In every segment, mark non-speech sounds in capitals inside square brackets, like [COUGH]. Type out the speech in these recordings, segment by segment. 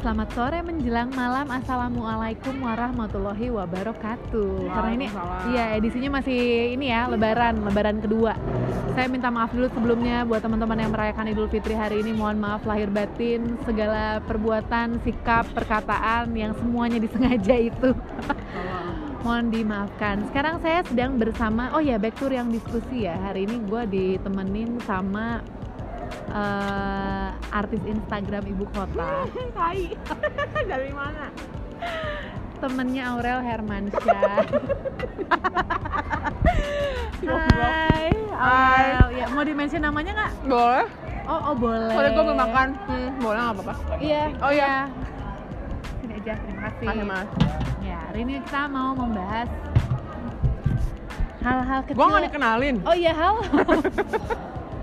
selamat sore menjelang malam. Assalamualaikum warahmatullahi wabarakatuh. Karena ini iya edisinya masih ini ya Lebaran, Lebaran kedua. Saya minta maaf dulu sebelumnya buat teman-teman yang merayakan Idul Fitri hari ini. Mohon maaf lahir batin segala perbuatan, sikap, perkataan yang semuanya disengaja itu. Mohon dimaafkan. Sekarang saya sedang bersama, oh ya back tour yang diskusi ya. Hari ini gue ditemenin sama eh, artis Instagram ibu kota. [LAUGHS] Hai. [LAUGHS] Dari mana? temennya Aurel Hermansyah. [LAUGHS] Hai, Hai. Aurel. Ya, mau di-mention namanya nggak? Boleh. Oh, oh boleh. Boleh gue belum makan. Hmm, boleh nggak apa-apa. Iya. Oh, iya. Sini aja, terima kasih. Kasih mas. Ya, hari ini kita mau membahas hal-hal kecil. Gue nggak dikenalin. Oh iya, halo.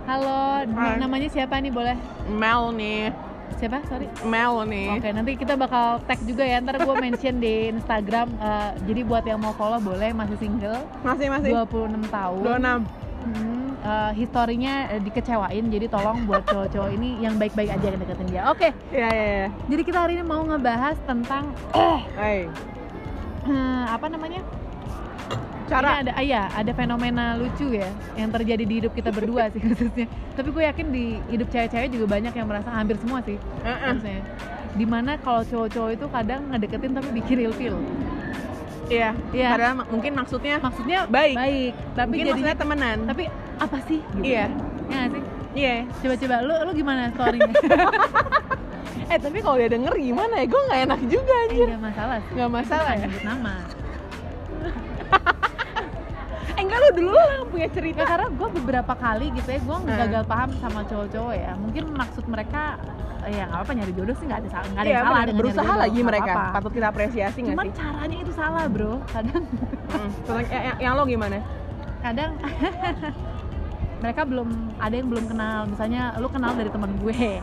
Halo, Hai. namanya siapa nih boleh? Mel nih. Siapa? Sorry. Mel nih. Oke, nanti kita bakal tag juga ya. Ntar gue mention di Instagram. eh, jadi buat yang mau follow boleh, masih single, Masih masih. 26 tahun. 26. Hmm, eh, historinya eh, dikecewain, jadi tolong buat cowok-cowok ini yang baik-baik aja yang deketin dia. Oke, Iya iya iya. jadi kita hari ini mau ngebahas tentang [CLEARS THROAT] eh, apa namanya? Cara. Ini ada, ah, iya, ada fenomena lucu ya yang terjadi di hidup kita berdua sih [LAUGHS] khususnya. Tapi gue yakin di hidup cewek-cewek juga banyak yang merasa hampir semua sih, Heeh. maksudnya. Di mana kalau cowok-cowok itu kadang ngedeketin tapi bikin ilfil. Iya. Iya. Padahal mungkin maksudnya Maksudnya Baik. baik, tapi mungkin jadinya temenan. tapi apa sih? Gitu. Iya. Ya nggak sih? Iya. Coba-coba lu lu gimana storynya? [LAUGHS] [LAUGHS] Eh tapi kalau dia denger gimana ya? Gue nggak enak juga Eh, anjir. nggak masalah sih. Nggak masalah ya? nama. Enggak lu dulu lah yang punya cerita. Ya karena gue beberapa kali gitu ya, gue Hmm. gagal paham sama cowok-cowok ya. Mungkin maksud mereka ya nggak apa-apa nyari jodoh sih nggak ada nggak ada yang salah dengan berusaha jodoh, lagi mereka. apa-apa. Patut kita apresiasi nggak Cuman sih? caranya itu salah bro. Kadang Hmm. Yang, yang, yang lo gimana? kadang [LAUGHS] mereka belum ada yang belum kenal. Misalnya lu kenal dari temen gue.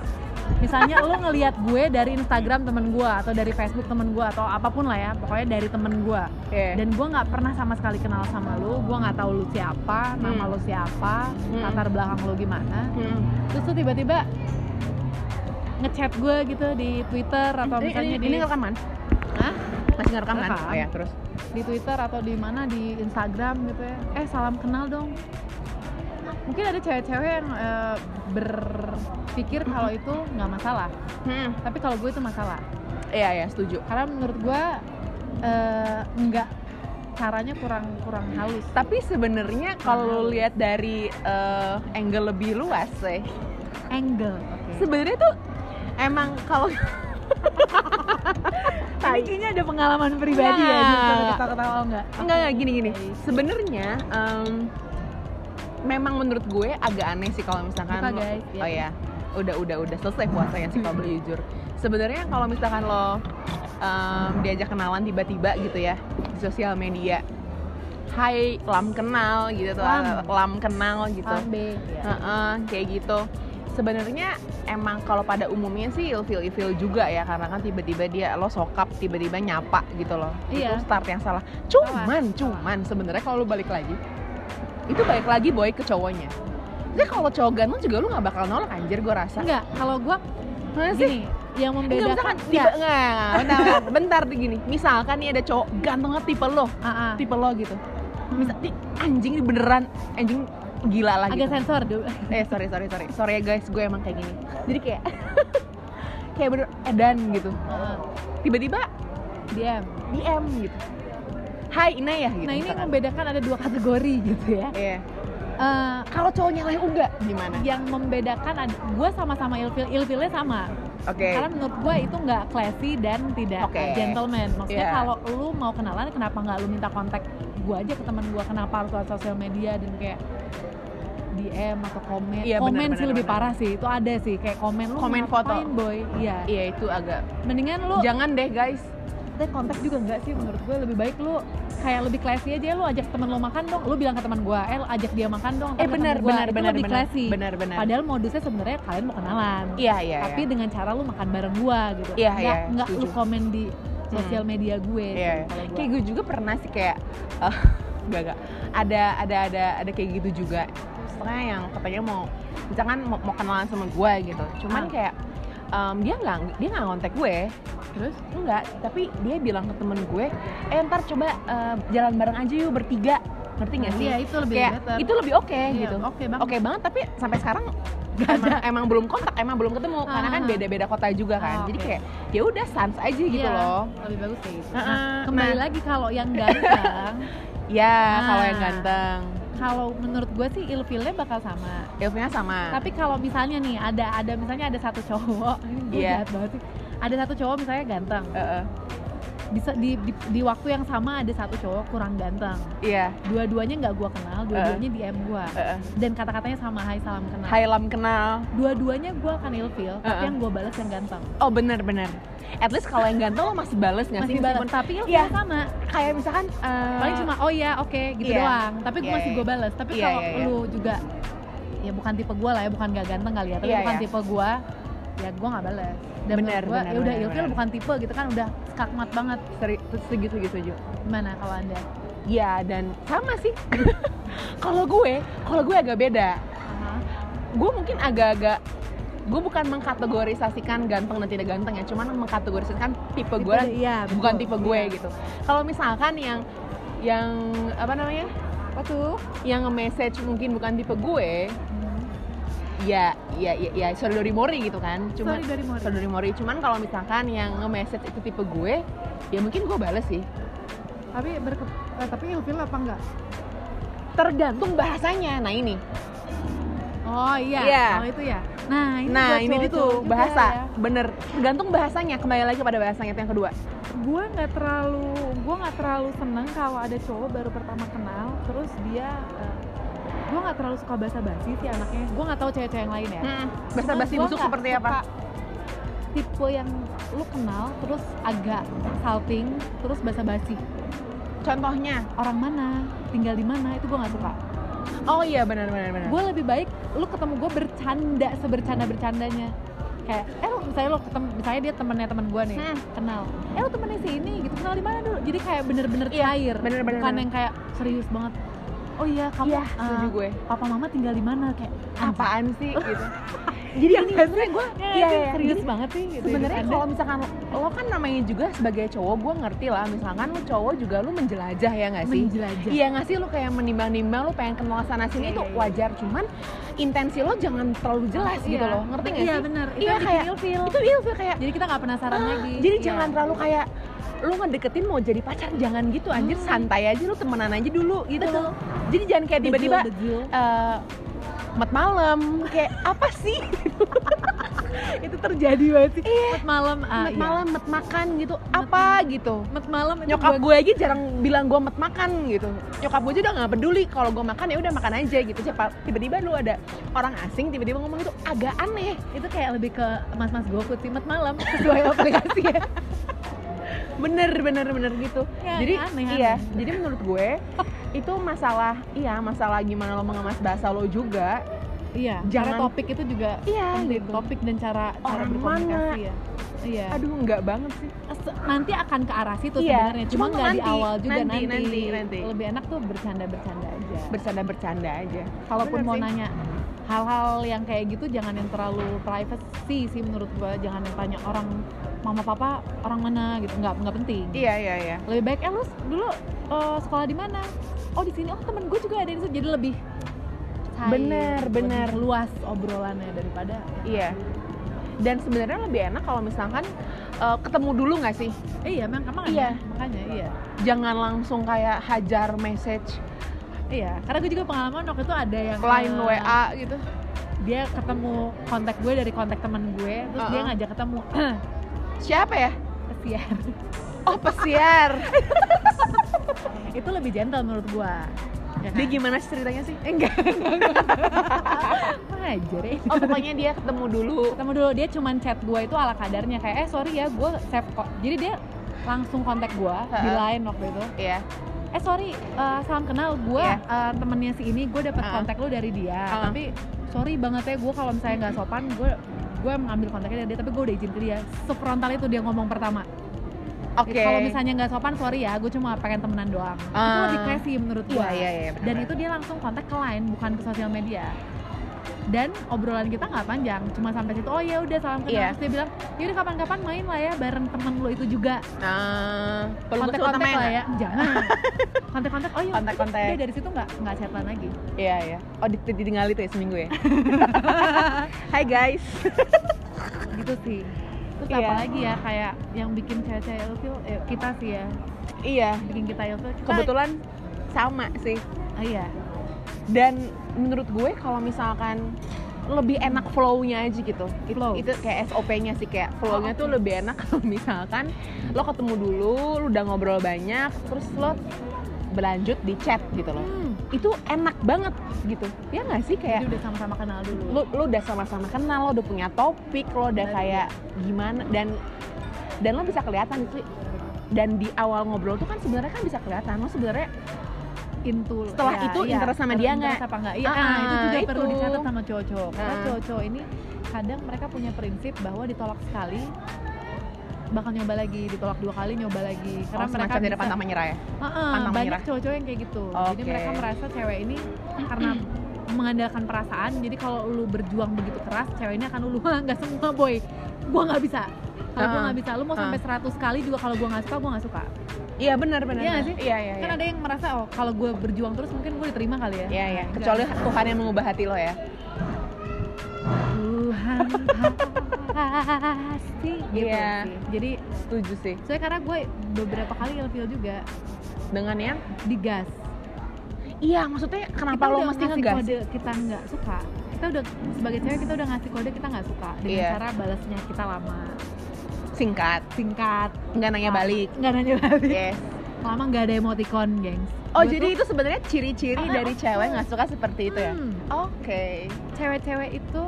Misalnya lu ngelihat gue dari Instagram temen gue atau dari Facebook temen gue atau apa pun lah ya, pokoknya dari temen gue. Iya. dan gue nggak pernah sama sekali kenal sama lu gue nggak tahu lu siapa nama Hmm. lu siapa Hmm. latar belakang lu gimana Hmm. terus tuh tiba-tiba ngechat gue gitu di Twitter atau Ini, misalnya ini, di ini ngerekaman? Hah? Masih ngerekam kan? Oh ya, terus? di Twitter atau di mana di Instagram gitu ya eh salam kenal dong mungkin ada cewek-cewek yang eh, berpikir kalau itu nggak masalah. Hmm. tapi kalau gue itu masalah. Iya, iya, setuju. karena menurut gue eh, nggak caranya kurang kurang halus. Tapi sebenarnya kalau lihat dari eh, angle lebih luas sih, angle oke. Sebenarnya tuh emang kalau [LAUGHS] Ini kayaknya ada pengalaman pribadi ya, jadi ketawa-ketawa oh, enggak? enggak enggak gini gini. Sebenarnya em, memang menurut gue agak aneh sih kalau misalkan Buka, lo- guys, oh ya udah udah udah selesai puasanya sih kalau boleh jujur sebenarnya kalau misalkan lo em, diajak kenalan tiba-tiba gitu ya di sosial media Hai lam kenal gitu tuh Lam. lam kenal gitu Ambe. Ya. Heeh, kayak gitu sebenarnya emang kalau pada umumnya sih ilfil ilfil juga ya karena kan tiba-tiba dia lo sokap tiba-tiba nyapa gitu loh Iya. itu start yang salah cuman cuman sebenarnya kalau lo balik lagi itu balik lagi boy ke cowoknya jadi kalau cowok ganteng juga lu nggak bakal nolak anjir gue rasa Enggak, kalau Mana sih? yang Enggak, membedakan misalkan enggak. tipe enggak, bentar, bentar, bentar gini. Misalkan nih ada cowok ganteng tipe lo, ah. tipe lo gitu. Misal, nih, anjing ini beneran anjing gila lah agak gitu. sensor dulu. eh sorry sorry sorry sorry ya guys gue emang kayak gini jadi kayak [LAUGHS] kayak bener edan gitu Ah, tiba-tiba diam. DM gitu Hai Ina ya gitu Nah, ini yang misalkan. membedakan ada dua kategori gitu ya. Iya. Eh, kalau cowoknya lah enggak gimana yang membedakan gua sama-sama ilfil ilfilnya sama. oke Karena menurut gua itu nggak classy dan tidak uh, gentleman. Maksudnya Iya. kalau lu mau kenalan kenapa nggak lu minta kontak gua aja ke teman gua kenapa harus lewat sosial media dan kayak DM atau komen. Iya, komen benar, sih benar, lebih benar. parah sih. Itu ada sih kayak komen lu Komen foto. boy. Iya. iya itu agak Mendingan lu jangan deh guys Tapi kontak juga enggak sih? Menurut gue lebih baik lu kayak lebih classy aja. Lu ajak temen lu makan dong. Lu bilang ke teman gue eh ajak dia makan dong. Eh benar benar benar lebih benar. classy. Benar benar. Padahal modusnya sebenarnya kalian mau kenalan. Iya iya tapi iya. dengan cara lu makan bareng gua gitu. Iya, nggak iya, nggak lu komen di sosial media gue Iya, iya. kayak gue juga pernah sih kayak eh, [LAUGHS] gak gak ada ada ada ada kayak gitu juga. Setengah yang katanya mau misalkan mau, mau kenalan sama gue gitu. Cuman Ah. kayak em, dia nggak dia nggak ngontek gue terus enggak tapi dia bilang ke temen gue eh ntar coba eh, jalan bareng aja yuk bertiga ngerti nggak sih Iya, itu lebih kayak better. itu lebih oke Iya, gitu oke banget. oke banget tapi sampai sekarang Gak emang, ada. emang belum kontak emang belum ketemu karena kan Ah. beda-beda kota juga kan Ah, jadi kayak ya udah sans aja gitu Iya, loh lebih bagus kayak gitu Heeh, nah, kembali nah. lagi kalau yang ganteng [LAUGHS] ya Nah. kalau yang ganteng kalau menurut gue sih ilfilnya bakal sama ilmunya sama tapi kalau misalnya nih ada ada misalnya ada satu cowok [LAUGHS] ini Iya. jahat banget sih ada satu cowok misalnya ganteng Heeh. Bisa di, di di waktu yang sama ada satu cowok kurang ganteng iya dua-duanya nggak gue kenal dua-duanya DM gue Heeh. dan kata-katanya sama hai salam kenal Hai lam kenal dua-duanya gue akan ilfil tapi Uh-uh. yang gue balas yang ganteng oh bener at least kalau yang ganteng lo masih bales nggak sih masih balas tapi ilfil Iya. sama kayak misalkan eh, paling cuma oh ya oke gitu Iya. doang tapi gue Iya, masih iya. gue balas tapi Iya, kalau iya, iya. lu juga ya bukan tipe gue lah ya bukan gak ganteng kali ya tapi Iya, bukan iya. tipe gue ya gue nggak balas. Dan Bener, gue ya udah ilfil bukan tipe gitu kan udah skakmat banget. Seri, segitu gitu juga gimana kalau anda? Ya dan sama sih. [LAUGHS] Kalau gue kalau gue agak beda. Gue mungkin agak-agak gue bukan mengkategorisasikan ganteng dan tidak ganteng ya cuman mengkategorisasikan tipe gue dan iya bukan betul. tipe gue Iya. gitu. Kalau misalkan yang yang apa namanya? Apa tuh? Yang nge-message mungkin bukan tipe gue ya ya ya, ya sorry mori gitu kan. Cuma Sorry dari Mori. sorry mori. Cuman kalau misalkan yang nge-message itu tipe gue ya mungkin gue bales sih. Tapi berke eh, tapi ilfil apa enggak? Tergantung bahasanya. Nah ini. Oh iya. Iya. oh itu ya. Nah ini nah ini juga bahasa. ya. bener. Tergantung bahasanya. Kembali lagi pada bahasanya itu yang kedua. Gue nggak terlalu gue nggak terlalu seneng kalau ada cowok baru pertama kenal terus dia gue nggak terlalu suka bahasa basi sih anaknya. Gue nggak tahu cewek-cewek yang lain ya. Bahasa Cuma basi gua busuk seperti apa? tipe yang lu kenal terus agak salting terus bahasa basi contohnya? Orang mana? Tinggal di mana? Itu gue nggak suka. Oh iya benar benar benar. Gue lebih baik lu ketemu gue bercanda sebercanda bercandanya kayak eh lu misalnya lu ketemu misalnya dia temennya teman gue nih Hmm. kenal. Eh lu temennya si ini gitu kenal di mana dulu? Jadi kayak bener-bener Iya, cair. bener-bener, bukan bener. yang kayak serius banget oh iya kamu iya setuju gue. papa mama tinggal di mana kayak apaan sih gitu. [LAUGHS] Jadi Yang gini nggak sebenarnya gue Ya, iya itu iya. serius Gini, banget sih gitu, sebenarnya kalau misalkan lo kan namanya juga sebagai cowok gue ngerti lah. Misalkan lo cowok juga lo menjelajah ya nggak sih? Menjelajah. Iya nggak sih? Lo kayak menimbang-nimbang lo pengen kenal sana sini Iya, itu iya, iya. wajar. Cuman intensi lo jangan terlalu jelas gitu Iya. loh. Ngerti nggak iya sih? bener itu Iya, kayak- ilfil itu ilfil kayak jadi kita nggak penasaran "Ah, lagi. jadi Iya. jangan terlalu kayak lo ngedeketin mau jadi pacar jangan gitu anjir Hmm. santai aja lo temenan aja dulu gitu. Betul. jadi jangan kayak tiba-tiba eh mat malam. [LAUGHS] Kayak apa sih? [LAUGHS] Itu terjadi banget sih. Iya. Mat malam ah, mat iya. malam mat makan gitu. Apa gitu. Mat malam nyokap gue aja jarang bilang gue mat makan gitu. Nyokap gue aja udah nggak peduli kalau gue makan ya udah makan aja gitu. Siapa tiba-tiba lu ada orang asing tiba-tiba ngomong itu agak aneh. Itu kayak lebih ke mas-mas GoFood sih mat malam. [LAUGHS] Sesuai aplikasi ya bener bener bener gitu. Ya, jadi aneh, iya aneh. jadi menurut gue [LAUGHS] itu masalah iya masalah gimana lo mengemas bahasa lo juga iya Jangan- cara topik itu juga Iya, penting gitu. topik dan cara cara Orang berkomunikasi ya. Iya. Aduh enggak banget sih. Nanti akan ke arah situ Iya, sebenarnya cuma nggak di awal juga nanti, nanti, nanti, nanti. lebih enak tuh bercanda bercanda aja. Bercanda bercanda aja. Kalaupun Bener mau sih. nanya hal-hal yang kayak gitu jangan yang terlalu privacy sih menurut gua. Jangan yang tanya orang mama papa orang mana gitu. Nggak nggak penting. Iya iya iya. Lebih baik eh lu dulu eh, sekolah di mana? Oh di sini. Oh temen gue juga ada di situ. Jadi lebih cair, Bener, lebih bener. luas obrolannya daripada iya. Dan sebenarnya lebih enak kalau misalkan eh, ketemu dulu nggak sih? Eh, iya memang emang Iya. makanya iya. Jangan langsung kayak hajar message iya karena gue juga pengalaman waktu itu ada yang line eh, WA gitu. dia ketemu kontak gue dari kontak teman gue terus dia Uh-uh. ngajak ketemu. [CLEARS THROAT] Siapa ya? Kesian oh pesiar. [LAUGHS] Itu lebih gentle menurut gue ya dia kan? gimana sih ceritanya sih? Enggak. [LAUGHS] Ajar ya. Oh pokoknya dia ketemu dulu. Ketemu dulu. Dia cuman chat gue itu ala kadarnya. Kayak eh sorry ya gue save kok jadi dia langsung kontak gue di line waktu itu. Iya eh sorry eh, salam kenal. Gue Iya. eh, temennya si ini gue dapet Ha-ha. kontak lu dari dia. Ha-ha. tapi sorry banget ya gue kalau misalnya nggak sopan gue gue mengambil kontaknya dari dia. Tapi gue udah izin ke dia. Sefrontal itu dia ngomong pertama. Oke. kalau misalnya nggak sopan sorry ya gue cuma pengen temenan doang. Itu Ah. lebih classy menurut gue iya iya iya dan itu dia langsung kontak ke line bukan ke sosial media dan obrolan kita nggak panjang cuma sampai situ oh ya udah salam kenal Iya. terus dia bilang yaudah kapan-kapan main lah ya bareng temen lo itu juga gue kontak-kontak lah ya jangan [LAUGHS] kontak-kontak oh iya Kontak-kontak. udah dari situ nggak nggak chatan lagi Iya iya. Oh di- ditinggal itu ya seminggu ya. [LAUGHS] Hai guys. [LAUGHS] gitu sih terus Iya. apa lagi ya kayak yang bikin cewek-cewek ilfil eh, kita sih ya iya. bikin kita ilfil kita, Kebetulan sama sih. oh, iya Dan menurut gue kalau misalkan lebih enak flow-nya aja gitu. Itu, Flow. itu kayak SOP-nya sih kayak flow-nya Oh, tuh lebih enak kalau misalkan lo ketemu dulu, lo udah ngobrol banyak, terus lo berlanjut di chat gitu loh. hmm, Itu enak banget gitu. Ya nggak sih jadi kayak udah sama-sama kenal dulu lu lu udah sama-sama kenal lo udah punya topik lo udah Benar. kayak gimana dan dan lo bisa kelihatan itu dan di awal ngobrol tuh kan sebenarnya kan bisa kelihatan lo sebenarnya into Setelah ya, itu iya, interest sama dia nggak? apa enggak iya Ah, nah, itu juga itu. perlu dicatat sama cowok-cowok karena Ah. cowok-cowok ini kadang mereka punya prinsip bahwa ditolak sekali bakal nyoba lagi ditolak dua kali nyoba lagi karena oh, mereka tidak pantang menyerah ya Heeh, pantang banyak menyerah. cowok-cowok yang kayak gitu jadi Oke. mereka merasa cewek ini karena mengandalkan perasaan jadi kalau lu berjuang begitu keras cewek ini akan lu "Wah, [LAUGHS] nggak semua boy gua nggak bisa kalau Ah. nggak bisa lu mau sampai 100 kali juga kalau gua nggak suka gua nggak suka iya benar benar Iya sih? iya iya kan iya. ada yang merasa oh kalau gue berjuang terus mungkin gue diterima kali ya Iya, iya. Kecuali enggak. Tuhan yang mengubah hati lo ya Tuhan pasti gitu Iya. sih jadi setuju sih soalnya karena gue beberapa kali ilfil juga dengan yang digas iya maksudnya kenapa Kita lo mesti ngegas kode kita nggak suka kita udah sebagai cewek kita udah ngasih kode kita nggak suka dengan Iya. cara balasnya kita lama singkat. Singkat. Nggak nanya lama. balik. Nggak nanya balik. Yes. Lama nggak ada emoticon gengs. Oh Gua jadi tuh- itu sebenarnya ciri-ciri Ah, dari of cewek nggak suka seperti itu ya? Hmm. oke. Cewek-cewek itu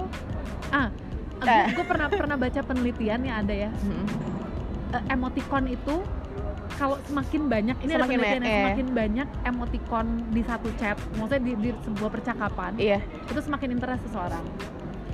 ah Eh. gue pernah pernah baca penelitian yang ada ya. Eh, emoticon itu kalau semakin banyak ini ada Semakin penelitian banyak, yang eh. semakin banyak emoticon di satu chat maksudnya di, di sebuah percakapan iya. itu semakin interest seseorang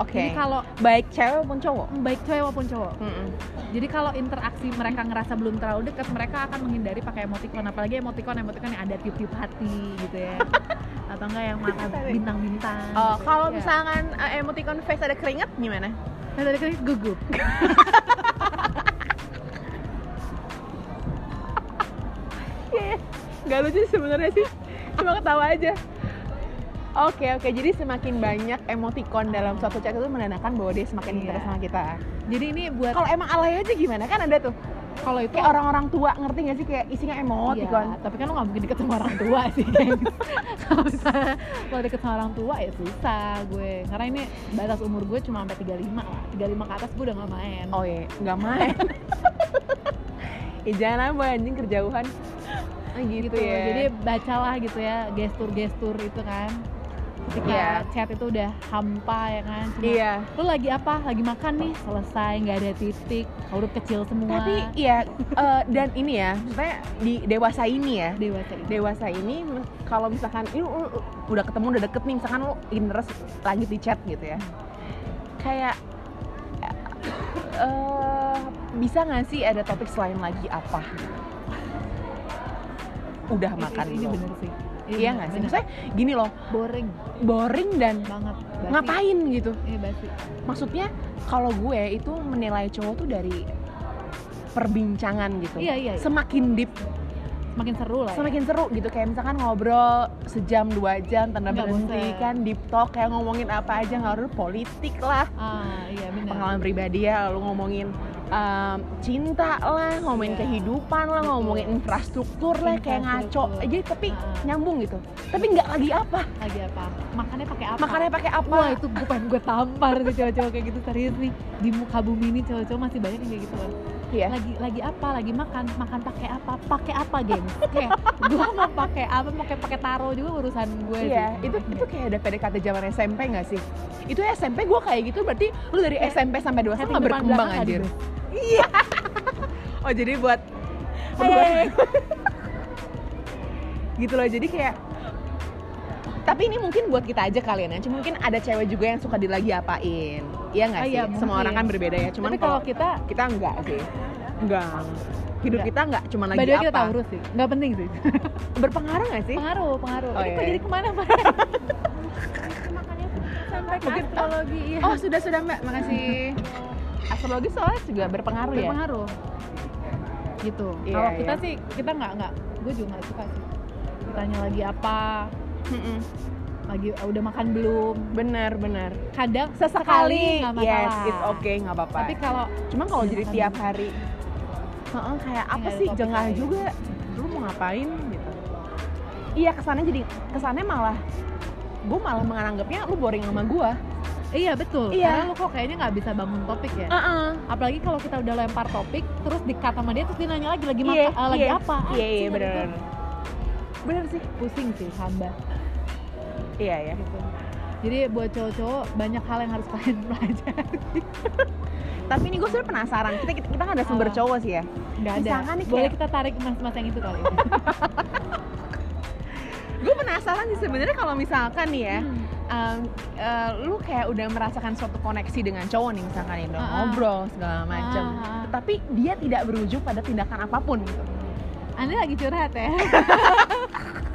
oke jadi kalau baik cewek maupun cowok baik cewek maupun cowok Mm-mm. jadi kalau interaksi mereka ngerasa belum terlalu dekat mereka akan menghindari pakai emoticon apalagi emoticon emoticon yang ada tiup-tiup hati gitu ya [LAUGHS] atau enggak yang mata bintang-bintang Oh, gitu. kalau Ya. misalkan uh, emoticon face ada keringet gimana? Nah, tadi kan gugup [LAUGHS] Gak lucu sebenarnya sih, cuma ketawa aja. Oke oke, jadi semakin banyak emoticon dalam suatu chat itu menandakan bahwa dia semakin Iya. interest sama kita. jadi ini buat Kalau emang alay aja gimana? Kan ada tuh, kalau itu kayak orang-orang tua ngerti gak sih kayak isinya emoticon. Iya, tapi kan lo gak mungkin deket sama orang tua sih gengs. [LAUGHS] Kalau misalnya lo deket sama orang tua ya susah gue Karena ini batas umur gue cuma sampai 35 lah 35 ke atas gue udah gak main Oh iya, nggak main. Ih [LAUGHS] jangan apa anjing kerjauhan. Gitu, gitu, ya. Jadi bacalah gitu ya gestur-gestur itu kan Ketika Iya. chat itu udah hampa ya kan? Cuma iya. lo lagi apa? Lagi makan nih, selesai, nggak ada titik, huruf kecil semua. Tapi iya eh, dan ini ya, maksudnya di dewasa ini ya, dewasa ini. Dewasa ini kalau misalkan ini lu- lu udah ketemu udah deket nih misalkan lu interest lanjut di chat gitu ya. Kayak eh bisa nggak sih ada topik selain lagi apa? Udah makan ini, ini bener sih iya bener, nggak sih maksudnya gini loh boring boring dan banget Basi. ngapain gitu Ini basi maksudnya kalau gue itu menilai cowok tuh dari perbincangan gitu Iya, iya, iya. semakin deep Semakin seru lah ya. semakin seru gitu kayak misalkan ngobrol sejam dua jam tanpa Nggak berhenti bosan. kan deep talk kayak ngomongin apa aja nggak harus politik lah Ah, iya benar. pengalaman pribadi ya lalu ngomongin um, cinta lah ngomongin Iya. kehidupan lah ngomongin infrastruktur lah kayak ngaco aja tapi Ah. nyambung gitu tapi nggak lagi apa Lagi apa? Makannya pakai apa? makannya pakai apa Wah itu gue pengen gue tampar nih cowok-cowok kayak gitu serius nih di muka bumi ini cowok-cowok masih banyak yang kayak gitu kan. Iya. Lagi lagi apa? Lagi makan makan pakai apa? Pakai apa geng? Kayak [LAUGHS] gue mau pakai apa? Mau kayak pakai taro juga urusan gue Iya, sih. itu itu kayak ada PDKT zaman SMP nggak sih? Itu SMP gue kayak gitu berarti lu dari SMP sampai dewasa nggak berkembang anjir. ada. Iya. [LAUGHS] oh jadi buat Hey. [LAUGHS] gitu loh jadi kayak tapi ini mungkin buat kita aja kalian ya cuma mungkin ada cewek juga yang suka dilagi apain iya nggak Ah, sih iya, semua orang kan berbeda ya cuman kalau kita kita enggak sih enggak hidup Enggak. kita enggak cuma lagi the way kita apa Taurus sih, nggak penting sih. [LAUGHS] berpengaruh nggak sih pengaruh, pengaruh. Oh, Ini kok iya. jadi ke mana mana? Makannya sampai ke Mungkin- astrologi iya. Oh sudah sudah mbak, makasih. Astrologi soalnya juga berpengaruh, ya. berpengaruh gitu Iya, kalau kita iya. sih kita nggak nggak gue juga nggak suka sih ditanya lagi apa Mm-mm. lagi uh, udah makan belum Benar benar. kadang Sesekali, nggak yes, it's okay, nggak apa-apa. tapi kalau Cuma kalau jadi tiap dulu. hari, heeh, kayak apa sih jengah lain. juga. Lu mau ngapain gitu? Iya kesannya jadi kesannya malah gue malah menganggapnya lu boring sama gue. iya betul Iya. karena lu kok kayaknya nggak bisa bangun topik ya Heeh. apalagi kalau kita udah lempar topik terus dikat sama dia terus dia nanya lagi lagi Iya, makan eh, lagi iya. apa Iya iya Anjing, benar. gitu. Benar sih. pusing sih hamba Iya ya. gitu jadi buat cowok-cowok banyak hal yang harus kalian [LAUGHS] pelajari Tapi ini gue sebenarnya penasaran. Kita kita, kita kan ada sumber Apa? cowok sih ya. nggak ada Misalkan nih boleh kayak- kita tarik mas-mas yang itu kali ya? [LAUGHS] Gue penasaran sih sebenarnya kalau misalkan nih ya, Hmm. um, uh, lu kayak udah merasakan suatu koneksi dengan cowok nih misalkan Ah, ah. ngobrol segala macam, Ah, ah. tapi dia tidak berujung pada tindakan apa pun gitu. Anda lagi curhat ya? [LAUGHS]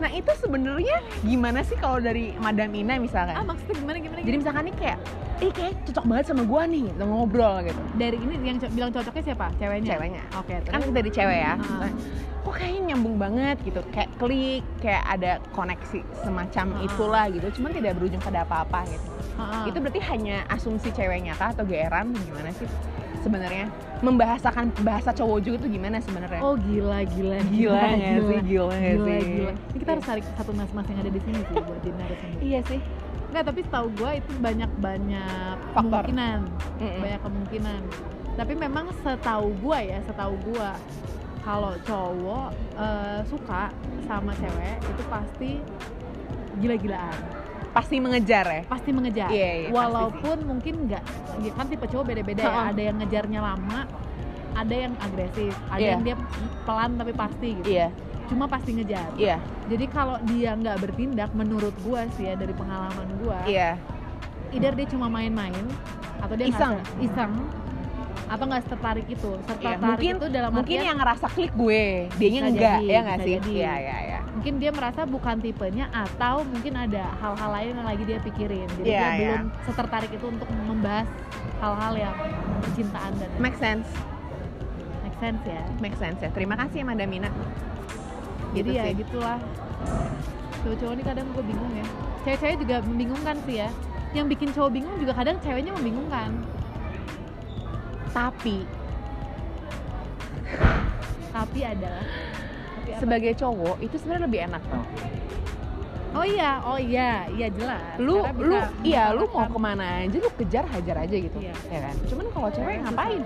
Nah itu sebenarnya gimana sih kalau dari Madam Ina misalkan? ah maksudnya gimana gimana? Jadi gimana? misalkan nih kayak, ih kayak cocok banget sama gua nih, ngobrol gitu. dari ini yang co- bilang cocoknya siapa? Ceweknya? Ceweknya. Oke, Kan terus? dari cewek ya, misalnya, kok kayaknya nyambung banget gitu, kayak klik, kayak ada koneksi semacam Ah. itulah gitu, cuman tidak berujung pada apa-apa gitu. Ah, itu berarti hanya asumsi ceweknya kah atau geeran gimana sih sebenarnya membahasakan bahasa cowok juga itu gimana sebenarnya Oh gila gila gila nggak sih gila nggak gila, sih gila. Ini kita harus tarik satu mas-mas yang ada di sini sih buat jadi narasumber. iya sih Enggak, tapi setahu gue itu banyak banyak Faktor. kemungkinan, Mm-mm. banyak kemungkinan. Tapi memang setahu gue ya, setahu gue kalau cowok eh, suka sama cewek itu pasti gila-gilaan, pasti mengejar ya pasti mengejar. Iya, pasti Walaupun mungkin nggak, ya kan tipe cowok beda-beda ya. Ada yang ngejarnya lama, ada yang agresif, ada Iya. yang dia pelan tapi pasti gitu. iya Cuma pasti ngejar. iya Jadi kalau dia nggak bertindak, menurut gua sih ya dari pengalaman gua, iya either dia cuma main-main atau dia nggak Iseng. se- iseng atau nggak tertarik itu. Iya, Tertarik mungkin itu dalam mungkin artian yang ngerasa klik gue dianya Bisa enggak jadi, ya nggak sih jadi. iya iya iya mungkin dia merasa bukan tipenya atau mungkin ada hal-hal lain yang lagi dia pikirin. Jadi Iya, dia iya. belum setertarik itu untuk membahas hal-hal yang percintaan dan make sense make sense ya. make sense ya terima kasih Madam Ina Jadi Gitu ya sih. gitulah. Cowok-cowok ini kadang gue bingung ya. Cewek-cewek juga membingungkan sih ya. Yang bikin cowok bingung juga kadang ceweknya membingungkan. tapi Tapi adalah tapi apa? sebagai cowok itu sebenarnya lebih enak tau Oh iya, oh iya, iya jelas. lu Karena bisa lu iya lu mau ke mana aja lu kejar hajar aja gitu Iya. ya kan cuman kalau cewek Cewek ngapain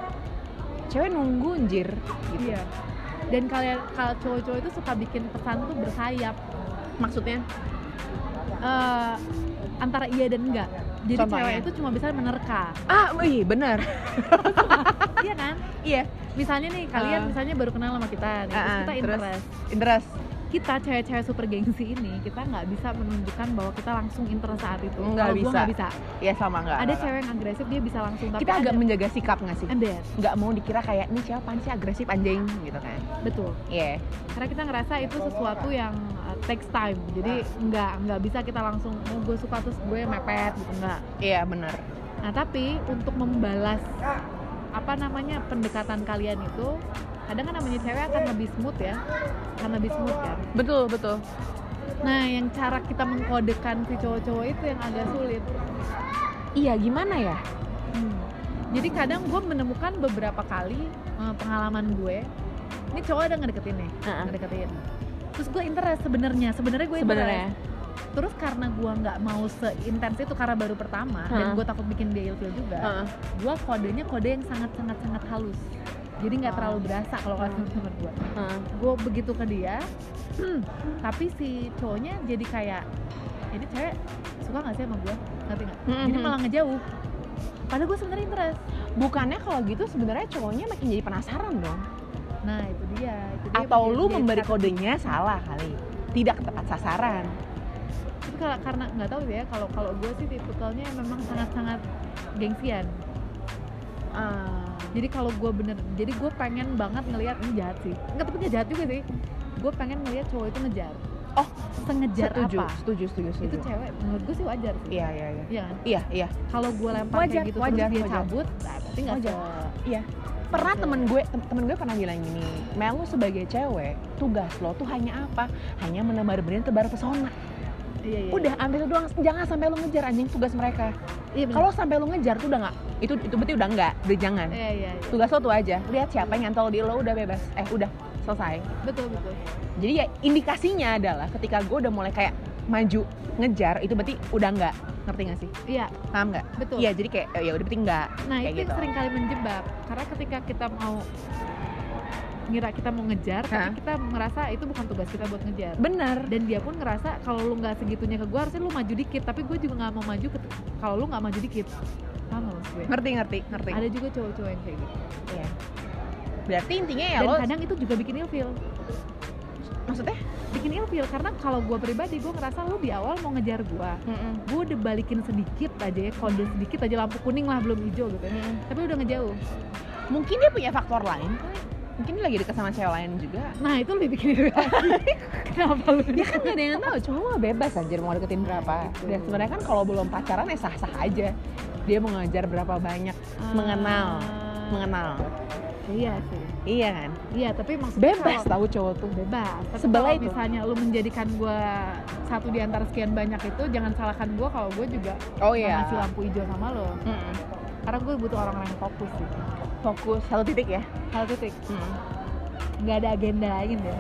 cewek nunggu anjir gitu Iya. Dan kalian kalau cowok-cowok itu suka bikin pesan tuh bersayap maksudnya eh, antara iya dan enggak. Jadi Contohnya? cewek itu cuma bisa menerka, ah iya bener [LAUGHS] iya kan? iya Misalnya nih kalian Ah. misalnya baru kenal sama kita, nih, terus Ah, ah, kita terus? interest. interest Kita cewek-cewek super gengsi ini kita nggak bisa menunjukkan bahwa kita langsung interest saat itu. Nggak bisa. nggak bisa. ya sama nggak Ada cewek yang agresif dia bisa langsung. Tapi kita agak ada menjaga sikap nggak sih ember, nggak mau dikira kayak ini siapa sih agresif anjing gitu kan betul. iya karena kita ngerasa itu sesuatu yang uh, takes time. Jadi nggak nggak bisa kita langsung oh gue suka terus gue mepet gitu nggak. Iya bener nah tapi untuk membalas apa namanya pendekatan kalian itu kadang kan namanya cewek akan lebih smooth ya akan lebih smooth kan? Betul betul. Nah yang cara kita mengkodekan si cowok-cowok itu yang agak sulit. Iya gimana ya? Hmm. jadi kadang gue menemukan beberapa kali uh, pengalaman gue ini cowok ada ngedeketin nih Heeh. ngedeketin terus gue interest sebenarnya sebenarnya gue interest. Sebenarnya. Terus karena gua nggak mau seintens itu karena baru pertama dan gue takut bikin dia ilfil juga gua kodenya kode yang sangat sangat sangat halus. Jadi nggak terlalu berasa kalau kata Hmm. temen gue Heeh. gue begitu ke dia tapi si cowoknya jadi kayak ini cewek suka nggak sih sama gue ngerti nggak? Mhm. jadi malah ngejauh. Padahal gue sebenarnya interest. Bukannya kalau gitu sebenarnya cowoknya makin jadi penasaran dong nah itu dia, itu dia atau lu memberi strategi. kodenya salah kali. Tidak tepat sasaran. Tapi kalau karena nggak tahu ya kalau kalau gue sih tipikalnya memang sangat sangat gengsian. Ah, jadi kalau gue bener jadi gue pengen banget ngelihat ini jahat sih. Nggak tapi nggak jahat juga sih. Gue pengen ngelihat cowok itu ngejar Oh, sengejar setuju, apa setuju, setuju, setuju. itu cewek menurut gue sih wajar sih Iya, iya, iya. Iya? Iya, iya. kalau gue lempar Wajar, kayak gitu wajar, terus dia wajar. cabut nah berarti nggak Wajar. Iya. Pernah temen gue, tem- temen gue pernah bilang gini, Mel lu sebagai cewek, tugas lo tuh hanya apa? Hanya menebar benih tebar pesona. iya iya Udah, ambil itu doang. Jangan sampai lu ngejar anjing tugas mereka. iya. Kalau sampai lu ngejar tuh udah nggak, itu itu berarti udah nggak, udah jangan. iya iya iya. Tugas lo tuh aja, lihat siapa yang nyantol di lo udah bebas. Eh, udah selesai. betul betul Jadi ya indikasinya adalah ketika gue udah mulai kayak maju ngejar, itu berarti udah nggak. Ngerti gak sih? iya Paham nggak? betul Iya, jadi kayak ya udah berarti nggak. nah kayak itu gitu. sering kali menjebak karena ketika kita mau ngira kita mau ngejar Hah? tapi kita merasa itu bukan tugas kita buat ngejar Bener. dan dia pun ngerasa kalau lu nggak segitunya ke gue harusnya lu maju dikit tapi gue juga nggak mau maju kalau lu nggak maju dikit paham nggak maksud gue Ngerti, ngerti, ngerti. ada juga cowok-cowok yang kayak gitu Iya. Berarti intinya ya dan lo kadang itu juga bikin ilfil maksudnya? bikin ilfil karena kalau gue pribadi gue ngerasa lu di awal mau ngejar gue gue udah balikin sedikit aja ya kode sedikit aja lampu kuning lah belum hijau gitu tapi udah ngejauh Mungkin dia punya faktor lain. Mungkin dia lagi deket sama cewek lain juga. nah itu lebih bikin ilfil [LAUGHS] kenapa lu Dia kan gak ada yang tahu, cowok mah bebas anjir mau deketin berapa. Gitu. Dan sebenarnya kan kalau belum pacaran ya sah-sah aja. Dia mau ngajar berapa banyak, mengenal, Ah, mengenal. Iya sih Iya kan? iya tapi maksudnya Bebas kalau- tahu cowok tuh. bebas tapi Sebelah kalau itu. misalnya lu menjadikan gue satu di antara sekian banyak itu jangan salahkan gue kalau gue juga Oh iya. ngasih lampu hijau sama lo Mm-mm. karena gue butuh orang-orang yang fokus sih Fokus satu titik ya. hal titik Mm. nggak ada agenda lain ya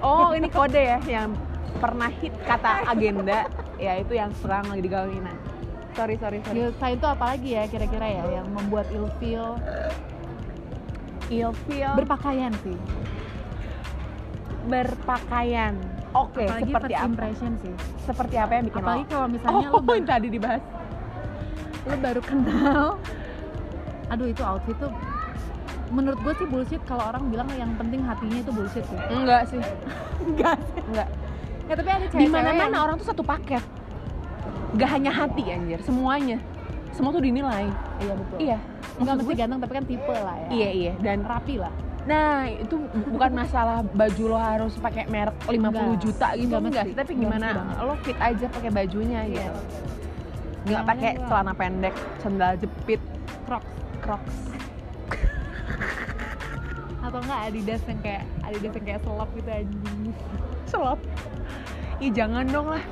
Oh ini kode ya yang pernah hit kata agenda ya itu yang sekarang lagi Nah, sorry sorry sorry sign itu apalagi ya kira-kira ya yang membuat ilfeel ilfeel berpakaian sih. Berpakaian. Oke apalagi seperti first apa? impression sih. Seperti apa yang bikin apalagi lo kalau misalnya oh lu, baru, yang tadi dibahas. Lu baru kenal. Aduh itu outfit tuh menurut gue sih bullshit kalau orang bilang yang penting hatinya itu bullshit sih. Enggak sih. [LAUGHS] Enggak enggak. Ya tapi ada di cewek mana mana orang tuh satu paket. Gak hanya hati anjir. Semuanya. Semua tuh dinilai. Iya betul. Iya nggak mesti ganteng tapi kan tipe lah ya iya iya dan rapi lah Nah, itu bukan masalah baju lo harus pakai merek 50 Enggak. juta gitu Enggak enggak, sih, tapi gimana lo fit aja pakai bajunya Iya. gitu. Enggak pakai celana pendek, sandal jepit, crocs crocs. [LAUGHS] atau enggak Adidas yang kayak Adidas yang kayak selop gitu anjing Selop. Ih, jangan dong lah.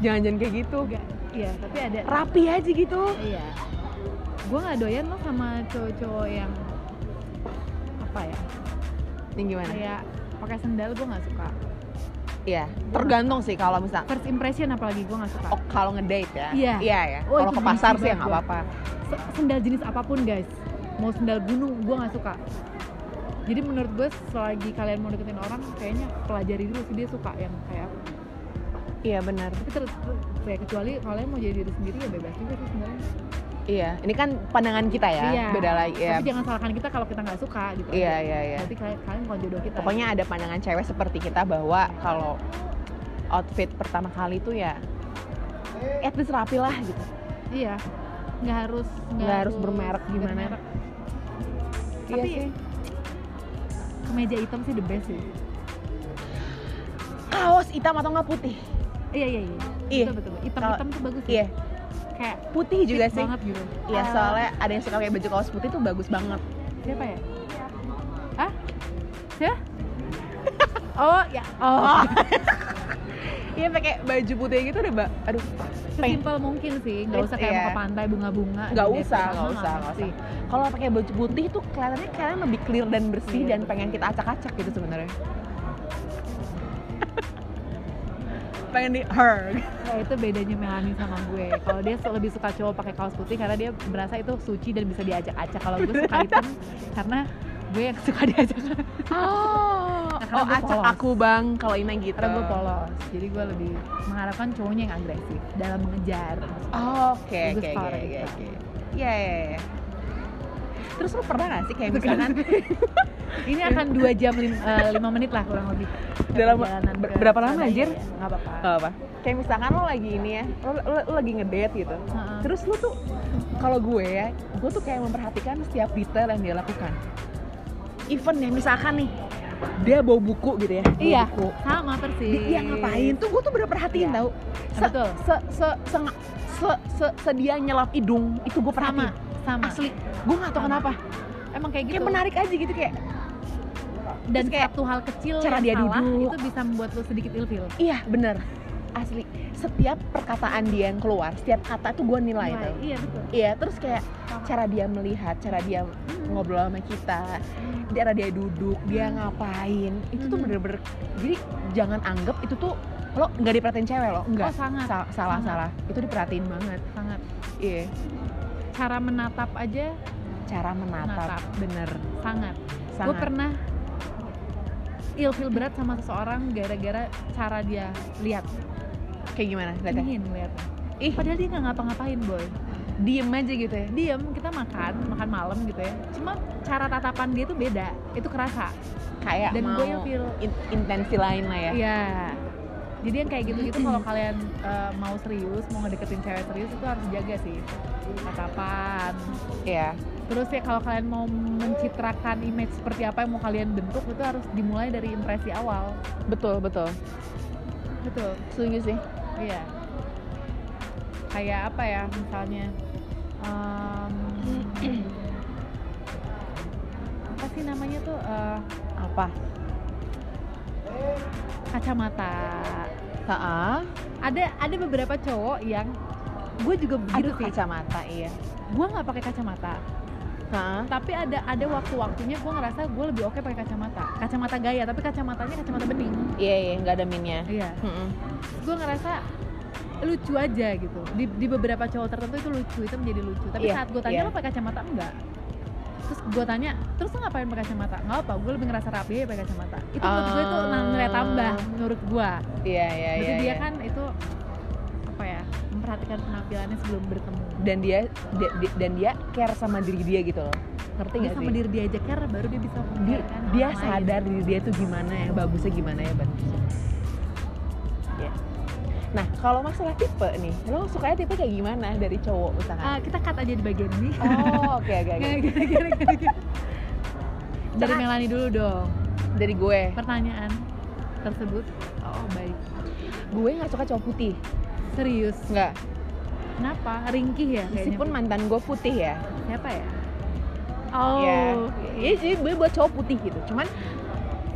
Jangan-jangan kayak gitu. enggak iya tapi ada Rapi aja gitu. iya gue nggak doyan lo sama cowok-cowok yang apa ya Ini gimana? kayak pakai sendal gue nggak suka Iya, tergantung sih kalau misal first impression apalagi gue nggak suka oh, kalau ngedate ya. Iya. Iya ya. Oh, kalau ke pasar sih ya nggak apa-apa. Se- sendal jenis apa pun guys mau sendal gunung gue nggak suka jadi menurut gue selagi kalian mau deketin orang kayaknya pelajari dulu sih dia suka yang kayak apa Iya benar. tapi terus ya kecuali kalian mau jadi diri sendiri ya bebas juga sih sebenarnya Iya, ini kan pandangan kita ya. Iya. Beda lagi ya. tapi jangan salahkan kita kalau kita nggak suka gitu Iya, aja. iya, iya. berarti kalian, kalian bukan jodoh kita Pokoknya ada pandangan cewek seperti kita bahwa kalau outfit pertama kali tuh ya at least rapi lah gitu. iya nggak harus Nggak harus bermerek gimana. bermerek. Iya tapi sih. kemeja hitam sih the best sih Kaos hitam atau nggak putih? iya iya iya Iya. betul betul hitam hitam tuh bagus sih Iya, kayak putih juga sih. banget gitu. Iya, Ah, soalnya ada yang suka pakai baju kaos putih tuh bagus banget. siapa ya? Ah siapa? Oh ya. Oh. [LAUGHS] Iya pakai baju putih gitu udah, ba- aduh, sesimpel mungkin sih. Nggak usah kayak Iya. mau ke pantai bunga-bunga nggak di usah, nggak usah, nggak usah. Kalau pakai baju putih tuh kelihatannya kalian lebih clear dan bersih Iya, dan pengen kita acak-acak gitu sebenarnya. Pengen di her. Nah, itu bedanya Melanie sama gue. Kalau dia lebih suka cowok pakai kaos putih karena dia berasa itu suci dan bisa diajak-ajak. Kalau gue suka hitam karena gue yang suka diajak. Oh, karena oh gue acak polos. aku bang kalau Ina gitu. Karena gue polos. Jadi gue lebih mengharapkan cowoknya yang agresif dalam mengejar. Oh, Oke oke oke oke oke. Iya iya. Terus lu pernah gak sih kayak misalkan [LAUGHS] Ini akan dua jam eh, lima menit lah kurang lebih. Dalam- ber- berapa lama, anjir? ya. Nggak apa-apa. Gak apa? Kayak misalkan lo lagi ini ya, lo, lo, lo lagi ngedate gitu. Heeh. Terus lu tuh, kalau gue ya, gue tuh kayak memperhatikan setiap detail yang dia lakukan. Even ya misalkan nih, dia bawa buku gitu ya bawa Iya. buku. sama persis Dia, dia ngapain tuh gue tuh bener perhatiin Iya. tau se, Betul. se, se, se, se, se, se dia nyelap hidung itu gue perhatiin sama asli. Gue gak tau Sama. kenapa. Emang kayak gitu. kayak menarik aja gitu kayak dan Terus kayak satu hal kecil cara dia salah duduk. itu bisa membuat lo sedikit ilfil. Iya bener. Asli. Setiap perkataan dia yang keluar setiap kata tuh gue nilai tau. Iya betul. Iya terus kayak cara dia melihat cara dia ngobrol sama kita cara dia duduk dia ngapain itu tuh Hmm. bener-bener jadi jangan anggap itu tuh lo nggak diperhatiin cewek lo enggak oh sangat. Sa- salah sangat. salah. Itu diperhatiin banget. Sangat. Iya cara menatap aja? Cara menatap, Menatap. bener. Sangat. Gue sangat. pernah ilfil berat sama seseorang gara-gara cara dia lihat. Kayak gimana lihatnya? Ingin lihatnya ih. Padahal dia nggak ngapa-ngapain boy. Diem aja gitu ya. Diem kita makan makan malam gitu ya. Cuma cara tatapan dia tuh beda. Itu kerasa. Kayak Dan mau gue feel in- intensi lain lah ya. Iya. Jadi yang kayak gitu-gitu kalau [CLEARS THROAT] kalian eh, mau serius, mau ngedeketin cewek serius itu harus jaga sih tatapan. iya Terus ya kalau kalian mau mencitrakan image seperti apa yang mau kalian bentuk itu harus dimulai dari impresi awal. betul betul Betul. setuju sih Iya. Kayak apa ya misalnya em, [CLEARS THROAT] apa sih namanya tuh eh, apa kacamata. Heeh. Ada ada beberapa cowok yang gue juga begitu Aduh sih. kacamata iya. gue nggak pakai kacamata Heeh. tapi ada ada waktu-waktunya gue ngerasa gue lebih oke pakai kacamata kacamata gaya tapi kacamatanya kacamata bening Iya iya nggak ada minnya. iya Mm-mm. gue ngerasa lucu aja gitu di, di beberapa cowok tertentu itu lucu itu menjadi lucu tapi Iya, saat gue tanya iya. lo pakai kacamata enggak terus gue tanya terus lo ngapain pakai kacamata nggak apa gue lebih ngerasa rapi pakai kacamata itu menurut gue itu Ah. nilai tambah menurut gue Iya iya iya. dia iya. kan itu apa ya memperhatikan penampilannya sebelum bertemu dan dia, dia- dia- dan dia care sama diri dia gitu loh. Ngerti dia nggak sama sih? diri dia aja care baru dia bisa Dia, dia lain. sadar diri dia tuh gimana ya, bagusnya gimana ya, bagusnya. Ya. Nah, kalau masalah tipe nih, lo sukanya tipe kayak gimana dari cowok misalkan? Ah, kita cut aja di bagian ini. Oh, oke oke oke. Dari Melani dulu dong. Dari gue, Pertanyaan tersebut. Oh, baik. gue nggak suka cowok putih. Serius. Nggak. Kenapa? Ringkih ya kayaknya. Meskipun mantan gue putih ya. siapa ya? Oh. Ya, iya jadi gue buat cowok putih gitu. Cuman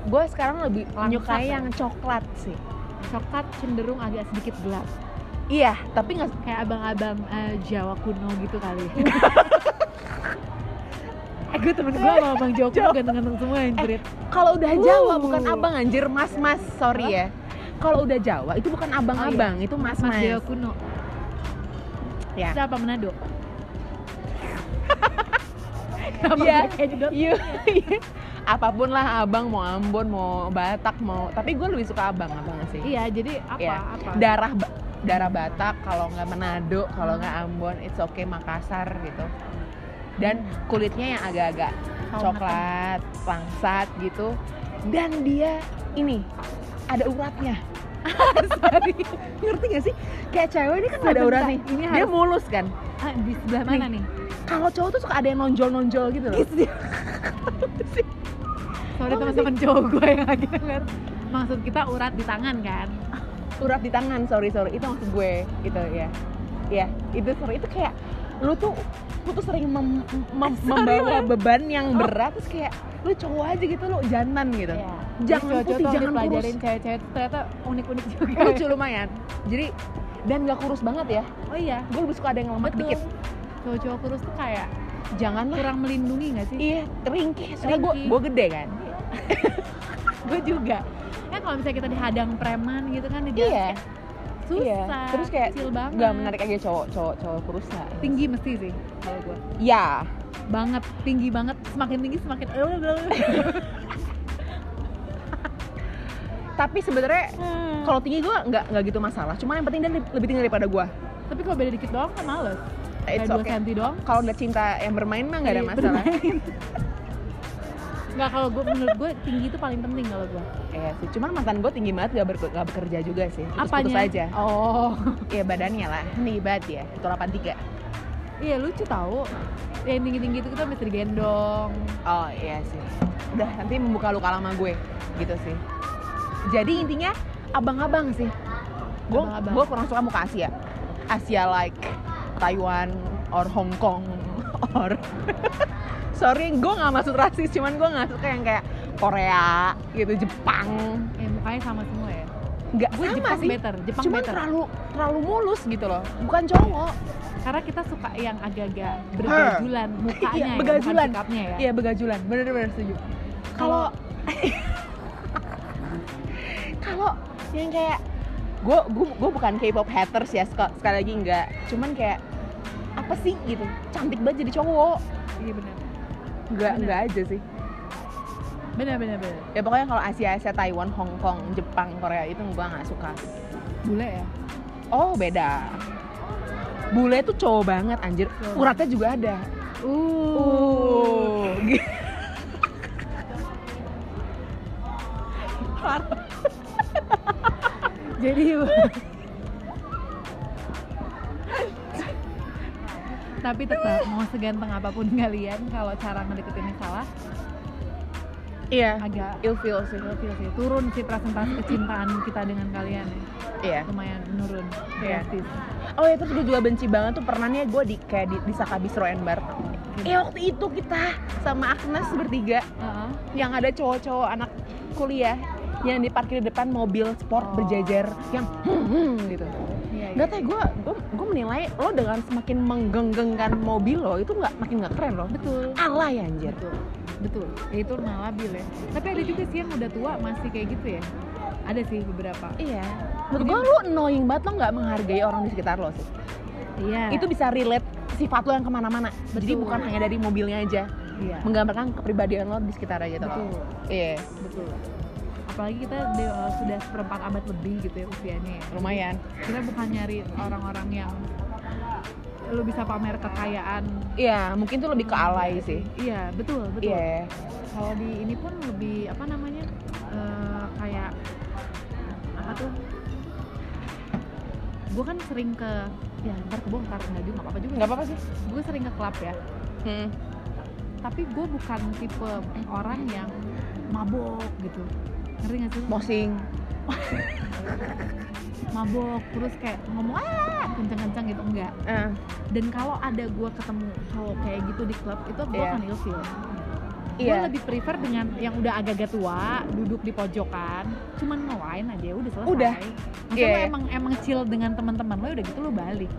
gue sekarang lebih menyukai ya? yang coklat sih. Coklat cenderung agak sedikit gelap. Iya, tapi nggak Kayak abang-abang eh, Jawa kuno gitu kali. [LAUGHS] eh, gue temen gue sama abang Jawa kuno ganteng-ganteng semua anjir. kalau udah Jawa Uh. bukan abang anjir mas-mas, sorry ya. Kalau udah Jawa itu bukan abang-abang, itu Mas mas-mas. Jawa kuno. Ya. Siapa Manado? [LAUGHS] Kenapa Iya. kayak jedot? Iya. Apa pun lah abang mau Ambon mau Batak mau tapi gue lebih suka abang abang sih. Iya, jadi apa? Iya. Apa? Darah darah Batak kalau nggak Manado kalau nggak Ambon it's okay Makassar gitu. Dan kulitnya yang agak-agak coklat, langsat gitu. Dan dia ini ada uratnya. [LAUGHS] Sorry. Ngerti gak sih? Kayak cewek ini kan ada urat nih. ini Dia harus- mulus kan. Ah, di sebelah mana nih? Kalau cowok tuh suka ada yang nonjol-nonjol gitu loh. [LAUGHS] Sorry Oh, teman-teman cowok gue yang lagi denger. Maksud kita urat di tangan kan? urat di tangan sorry sorry itu maksud gue gitu ya ya itu sorry itu kayak lu tuh lu tuh sering mem- mem- membawa beban yang Oh. berat terus kayak lu cowok aja gitu lu jantan gitu Iya. Jangan Cowok-cowok putih, jangan pelajarin kurus. cewek-cewek ternyata unik-unik juga. lucu lumayan jadi dan gak kurus banget ya Oh iya, gue lebih suka ada yang lemak betul. dikit Cowok-cowok kurus tuh kayak jangan kurang melindungi gak sih? iya ringkih soalnya gue gede kan [LAUGHS] gue juga. Ya kalau misalnya kita dihadang preman gitu kan di jalan Iya. kayak susah. Iya. Terus kayak kecil banget. gak menarik aja cowok cowok cowok kurus lah Tinggi mesti sih kalau gue. ya Banget, tinggi banget. Semakin tinggi semakin [LAUGHS] tapi sebenarnya Hmm. kalau tinggi gue nggak nggak gitu masalah cuman yang penting dia lebih tinggi daripada gue Tapi kalau beda dikit doang kan males. It's Kayak 2 okay. cm doang. kalau udah cinta yang bermain mah nggak ada Iya, masalah [LAUGHS] Nggak kalau gue menurut gue tinggi itu paling penting kalau gue. Iya sih, cuman mantan gue tinggi banget gak, ber- gak bekerja juga sih Terus putus Apanya? aja Oh. Iya badannya lah, tinggi banget ya, 183 iya lucu tahu yang tinggi tinggi itu kita mesti digendong Oh iya sih. Udah nanti membuka luka lama gue gitu sih. Jadi intinya abang-abang sih. Gue gue kurang suka muka Asia. Asia like Taiwan or Hong Kong or [LAUGHS] sorry gue nggak maksud rasis cuman gue nggak suka yang kayak Korea gitu Jepang. Ya mukanya sama semua ya? Nggak gue sama Jepang sih. better Jepang cuman better. terlalu terlalu mulus gitu loh bukan cowok. Karena kita suka yang agak-agak bergajulan [LAUGHS] mukanya Iya, ya, begajulan. sikapnya ya. Iya begajulan bener-bener setuju. Kalau [LAUGHS] kalau yang kayak gue gue bukan K-pop haters ya sek- sekali lagi enggak cuman kayak apa sih gitu? Cantik banget jadi cowok. Iya benar enggak Bener. enggak aja sih. Benar benar benar ya pokoknya kalau Asia Asia Taiwan Hong Kong Jepang Korea itu gue nggak suka. Bule ya? Oh beda. Bule tuh cowok banget anjir. Cowok. uratnya juga ada. Uh, uh jadi [LAUGHS] tapi tetap mau seganteng apa pun [LAUGHS] kalian kalau cara ngedeketinnya salah iya agak ilfeel sih ilfil sih turun sih presentasi kecintaan kita dengan kalian ya iya lumayan menurun Iya. drastis Oh ya terus gue juga benci banget tuh pernah nih gue di kayak di, di Sakabistro Enbar. Eh waktu itu kita sama Agnes bertiga Heeh. yang ada cowok-cowok anak kuliah yang diparkir di depan mobil sport Oh. berjejer yang hmm, hmm, gitu. Iya, iya. Gak tau gue gue gue menilai lo dengan semakin menggenggengkan mobil lo itu nggak makin nggak keren lo. betul Alay anjir. betul betul ya, itu malah labil ya tapi ada juga sih yang udah tua masih kayak gitu ya ada sih beberapa Iya. Menurut gue lo annoying banget lo nggak menghargai orang di sekitar lo sih. iya Itu bisa relate sifat lo yang ke mana-mana. Jadi bukan hanya dari mobilnya aja, iya menggambarkan kepribadian lo di sekitar aja tuh. betul Iya. betul apalagi kita de- uh, sudah seperempat abad lebih gitu ya usianya ya. Lumayan. Kita bukan nyari orang-orang yang lu bisa pamer kekayaan. Iya mungkin tuh lebih ke alay sih. Iya betul betul. Iya. Kalau di ini pun lebih apa namanya eh, kayak apa tuh? Gue kan sering ke ya ntar kebongkar nggak juga apa-apa juga. Nggak apa-apa sih. Gue sering ke klub ya. Hmm. tapi gue bukan tipe orang yang mabok gitu ngerti nggak sih? Mosing. [LAUGHS] Mabok terus kayak ngomong ah kenceng-kenceng gitu enggak. Eh, dan kalau ada gue ketemu cowok kayak gitu di klub itu gue Iya. akan ilfil gue iya. lebih prefer dengan yang udah agak-agak tua duduk di pojokan cuman ngewain aja udah selesai. Udah. Maksudnya lo iya. emang emang chill dengan teman-teman lo udah gitu lo balik.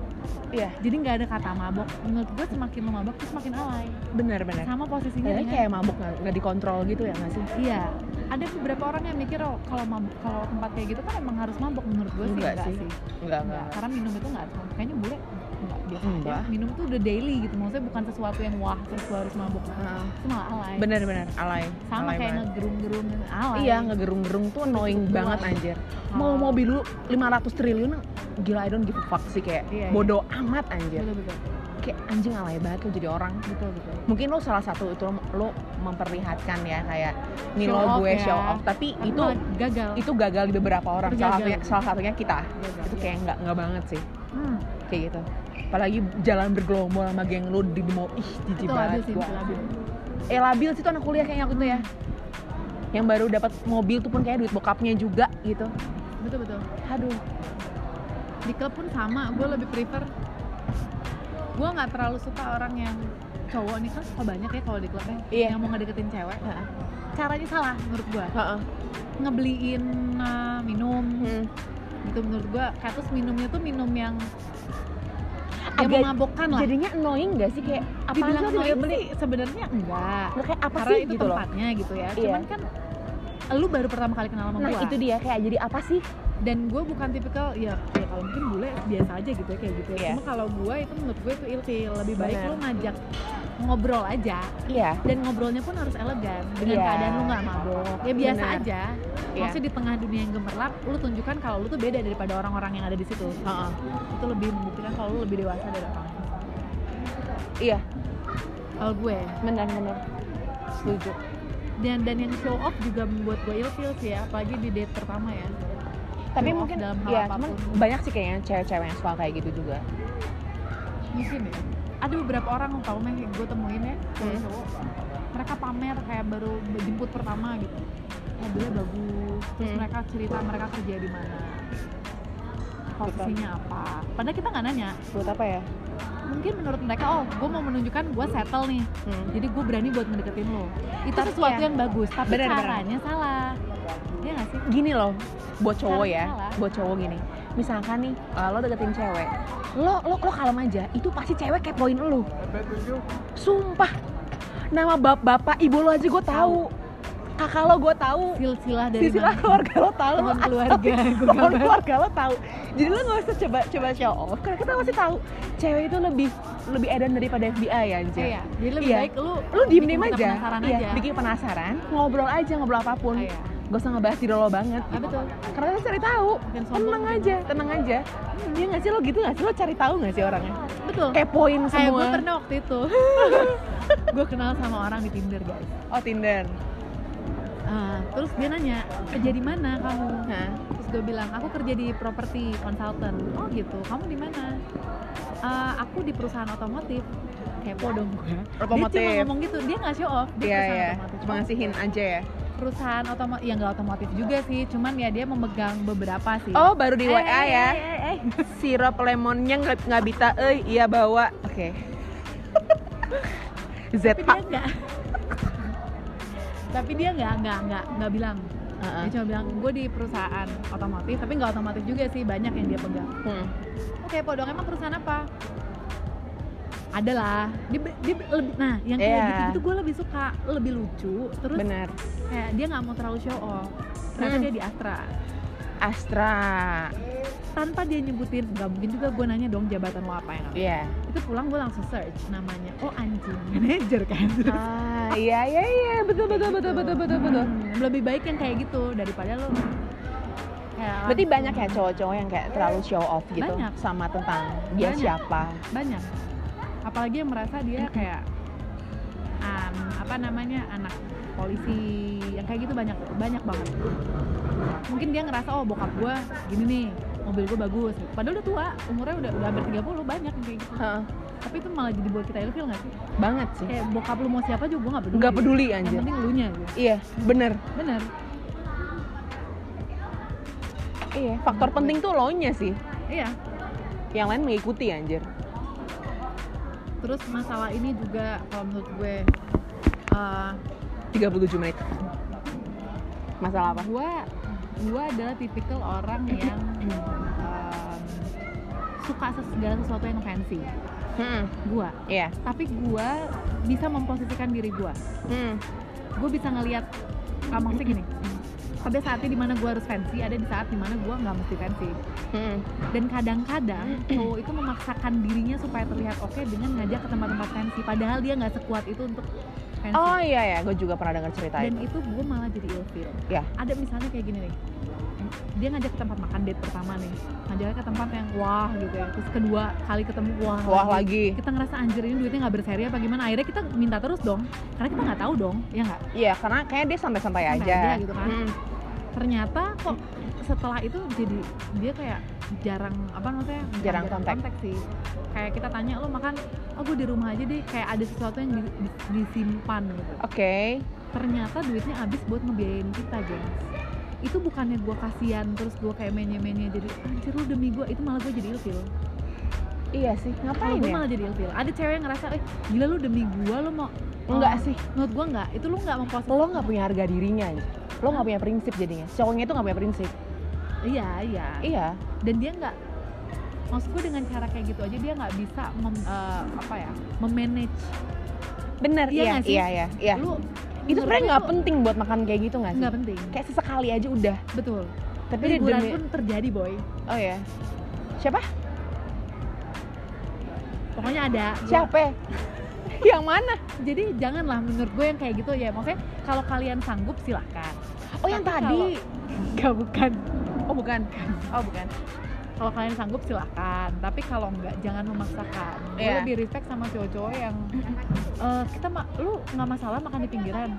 Iya. Jadi nggak ada kata mabok. Menurut gue semakin lo mabok tuh semakin alay. Benar benar. Sama posisinya Kayaknya kayak mabuk nggak dikontrol gitu ya nggak sih? Iya. Ada beberapa orang yang mikir oh, kalau mabuk kalau tempat kayak gitu kan emang harus mabok. Menurut gue sih Enggak enggak sih. enggak Enggak, karena minum itu nggak harus kayaknya bule enggak biasa aja. Enggak. minum tuh udah daily gitu maksudnya bukan sesuatu yang wah terus lo harus mabuk. Heeh. itu malah alay. Benar benar alay. Sama alay kayak ngegerung-gerung. Alay. Iya ngegerung-gerung tuh annoying Betul. banget anjir. Mau mobil lu 500 triliun gila I don't give a fuck sih kayak Iya, iya. bodoh amat anjir. Betul betul. Kayak anjing alay banget lo jadi orang. Betul betul. Mungkin lo salah satu itu lo, lo memperlihatkan ya kayak nih Show lo off gue ya. show off. Tapi, Tapi itu gagal. itu gagal di beberapa orang. Salah satunya salah satunya kita. Gagal, itu iya. kayak nggak nggak banget sih. Hmm, kayak gitu apalagi jalan bergelombol sama geng lo di demo ih jijik itu labil banget sih labil. Eh labil sih tuh anak kuliah kayaknya waktu itu ya. Yang baru dapat mobil tuh pun kayak duit bokapnya juga gitu. Betul betul. Aduh. Di klub pun sama gue lebih prefer. Gue nggak terlalu suka orang yang cowok nih. Kan suka banyak ya kalau di klubnya. Iya. yang mau ngedeketin cewek. Heeh. caranya salah menurut gue ngebeliin uh, minum. Hmm. gitu menurut gue kayak terus minumnya tuh minum yang yang Agak memabokkan lah. jadinya annoying gak sih? Kayak apa dibilang sih annoying beli sebenarnya enggak. Nggak kayak apa karena sih itu gitu loh. tempatnya gitu ya. Iya. cuman kan lu baru pertama kali kenal sama nah gue itu dia kayak jadi apa sih? Dan gue bukan tipikal ya ya kalau mungkin bule biasa aja gitu ya kayak gitu ya. Iya. cuma kalau gue itu menurut gue itu ilfil. Lebih baik Benar. lu ngajak ngobrol aja. Iya. Dan ngobrolnya pun harus elegan. Dengan Iya. keadaan lu nggak mabok ya biasa Benar. aja. Iya. maksudnya di tengah dunia yang gemerlap lu tunjukkan kalau lu tuh beda daripada orang-orang yang ada di situ. Heeh. itu lebih membuktikan kalau lu lebih dewasa dari orang iya. Kalau gue. Benar-benar setuju. Dan dan yang show off juga membuat gue ilfil sih ya apalagi di date pertama ya. Tapi mungkin dalam hal ya apa pun. cuman banyak sih kayaknya cewek-cewek yang suka kayak gitu juga. Mungkin ya ada beberapa orang tau meh gue temuin ya cowok Hmm. cowok mereka pamer kayak baru jemput pertama gitu mobilnya bagus terus Hmm. mereka cerita mereka kerja di mana posisinya apa padahal kita nggak nanya buat apa ya mungkin menurut mereka oh gue mau menunjukkan gue settle nih Hmm. jadi gue berani buat ngedeketin lo itu Tapi sesuatu ya. yang bagus tapi Bener, bener. caranya salah ya nggak sih gini loh buat cowok Cara ya salah. buat cowok gini misalkan nih uh, lo deketin cewek lo lo lo kalem aja itu pasti cewek kepoin lo. Sumpah. Nama bap bapak ibu lo aja gue tahu. Kakak lo gue tahu. Silsilah dari sisilah mana? keluarga lo tahu. Teman keluarga, teman keluarga lo tahu. Jadi lo nggak usah coba coba show off karena kita pasti tahu cewek itu lebih lebih edan daripada FBI ya anjir. Iya, jadi lebih Iya. baik lu lu diem diem aja. iya aja. bikin penasaran ngobrol aja ngobrol apa pun. Iya. Gak usah ngebahas diri lo banget Ah, betul. karena kita cari tahu tenang aja tenang aja dia nggak sih lo gitu nggak sih lo cari tahu nggak sih orangnya Betul. kepoin Kayak gue semua pernah waktu itu [LAUGHS] gue kenal sama orang di Tinder guys. oh Tinder Ah, terus dia nanya kerja di mana kamu? Hah? Terus gue bilang aku kerja di properti consultant. Oh gitu. Kamu di mana? "Ah, aku di perusahaan otomotif. Kepo dong gue. Otomotif. Dia cuma ngomong gitu. Dia nggak show off. Dia iya perusahaan otomotif. cuma ngasihin aja ya perusahaan otomotif yang nggak otomotif juga sih. Cuman ya dia memegang beberapa sih. oh baru di Eh, WA eh, ya eh, eh, eh. [LAUGHS] sirup lemonnya nggak nggak bisa eh iya bawa oke [LAUGHS] Tapi ZH dia nggak. Tapi dia nggak nggak nggak nggak bilang. Heeh. Dia cuma bilang gue di perusahaan otomotif, tapi nggak otomotif juga sih banyak yang dia pegang. Hmm. Oke, podong emang perusahaan apa? Ada lah. Dia, dia lebih, nah yang kayak Iya. gitu itu gue lebih suka, lebih lucu. Terus benar kayak dia nggak mau terlalu show off. Ternyata Hmm. dia di Astra. Astra Tanpa dia nyebutin, nggak mungkin juga gue nanya dong jabatan lo apa yang iya Itu pulang gue langsung search namanya. Oh anjing, [LAUGHS] manajer kan. Ah iya iya iya betul betul betul betul betul betul hmm, lebih baik yang kayak gitu daripada lo kayak berarti banyak ya cowok-cowok yang kayak terlalu show off gitu Banyak. sama tentang dia Banyak. siapa banyak apalagi yang merasa dia kayak um, apa namanya anak polisi yang kayak gitu banyak banyak banget. Mungkin dia ngerasa oh bokap gua gini nih mobil gua bagus. Padahal udah tua umurnya udah udah hampir 30 banyak yang kayak gitu. Heeh. tapi itu malah jadi buat kita ilfil gak sih? Banget sih. Kayak bokap lu mau siapa juga gua gak peduli. Nggak peduli yang anjir. penting lu nya gitu. Iya bener. Bener. Iya faktor penting tuh lo nya sih. Iya. Yang lain mengikuti anjir terus masalah ini juga kalau menurut gue uh, 37 menit. Masalah apa? Gua gua adalah tipikal orang yang [CLEARS THROAT] um, suka segala sesuatu yang fancy. Hmm. gua. Iya. Tapi gua bisa memposisikan diri gua. Hmm. gua bisa ngelihat ah, maksudnya gini ada saatnya di mana gua harus fancy ada di saat di mana gua nggak mesti fancy. Hmm. dan kadang-kadang cowok itu memaksakan dirinya supaya terlihat oke dengan ngajak ke tempat-tempat fancy padahal dia nggak sekuat itu untuk fancy. Oh iya ya gue juga pernah dengar cerita dan itu. itu gue malah jadi ilfeel ya. Ada misalnya kayak gini nih dia ngajak ke tempat makan date pertama nih. Ngajaknya ke tempat yang wah gitu ya. Terus kedua kali ketemu wah, wah lagi. kita ngerasa anjir ini duitnya nggak berseri apa gimana? Akhirnya kita minta terus dong. Karena kita nggak tahu dong ya nggak? Iya karena kayak dia santai-santai Santai aja, aja gitu kan. Hmm. ternyata kok setelah itu jadi dia kayak jarang apa maksudnya bukan Jarang kontak. sih. Kayak kita tanya lo makan? Oh gue di rumah aja deh. Kayak ada sesuatu yang di- di- disimpan gitu. Oke. Ternyata duitnya habis buat ngebiayain kita gengs itu bukannya gue kasihan terus gue kayak menye-menye jadi anjir lu demi gue itu malah gue jadi ilfil. Iya sih ngapain gue ya? malah jadi ilfil. Ada cewek yang ngerasa eh gila lu demi gue lu mau enggak oh, sih. menurut gue enggak. Itu lu nggak memposisikan lo nggak punya harga dirinya aja lo nggak punya prinsip jadinya. Cowoknya itu nggak punya prinsip. Iya iya. Iya. Dan dia nggak maksud gue dengan cara kayak gitu aja dia nggak bisa mem- eh, apa ya memanage. Bener Iya iya iya iya iya. Lu itu sebenarnya nggak penting buat makan kayak gitu nggak sih? Nggak penting. Kayak sesekali aja udah. Betul. Tapi liburan demi pun terjadi boy. Oh ya siapa? Pokoknya ada siapa? [LAUGHS] Yang mana? Jadi janganlah menurut gue yang kayak gitu ya. Maksudnya kalau kalian sanggup silahkan. Oh yang Tapi tadi? Gak bukan. Oh bukan. Oh bukan kalau kalian sanggup silahkan. Tapi kalau enggak jangan memaksakan. Gue Iya. lebih respect sama cowok-cowok yang eh, kita ma lu nggak masalah makan di pinggiran.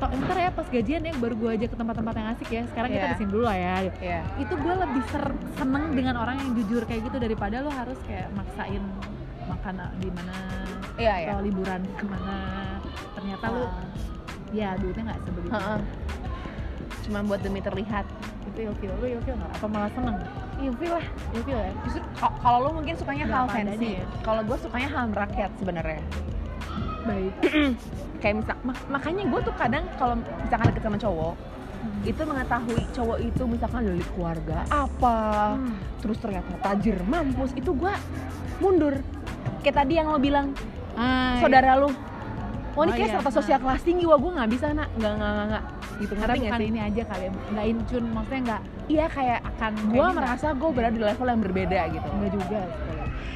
Tok, ntar ya pas gajian ya baru gue aja ke tempat-tempat yang asik ya. Sekarang kita Iya. di sini dulu lah ya. Iya. itu gue lebih ser- seneng dengan orang yang jujur kayak gitu daripada lo harus kayak maksain makan di mana iya ya atau liburan ke mana. Ternyata lu ya duitnya nggak sebegitu. Heeh. Cuma buat demi terlihat. Itu ilfil lu ilfil nggak? Apa malah seneng? Ilfil lah. Ilfil ya? Justru ka- kalau lo mungkin sukanya hal fancy. ya. kalau gue sukanya hal merakyat sebenarnya. Baik. [CLEARS THROAT] Kayak misal mak- makanya gue tuh kadang kalau misalkan deket sama cowok Hmm. itu mengetahui cowok itu misalkan dari keluarga apa Hmm. terus ternyata tajir mampus itu gue mundur. Kayak tadi yang lo bilang Ah, iya. saudara lu oh ini Oh, kayak iya. sosial kelas tinggi. Wah gue nggak bisa nak. Nggak nggak nggak nggak. Gitu ngerti nggak sih ini aja kali ya. Nggak incun maksudnya nggak iya kayak akan gue merasa gue berada di level yang berbeda gitu. Nggak juga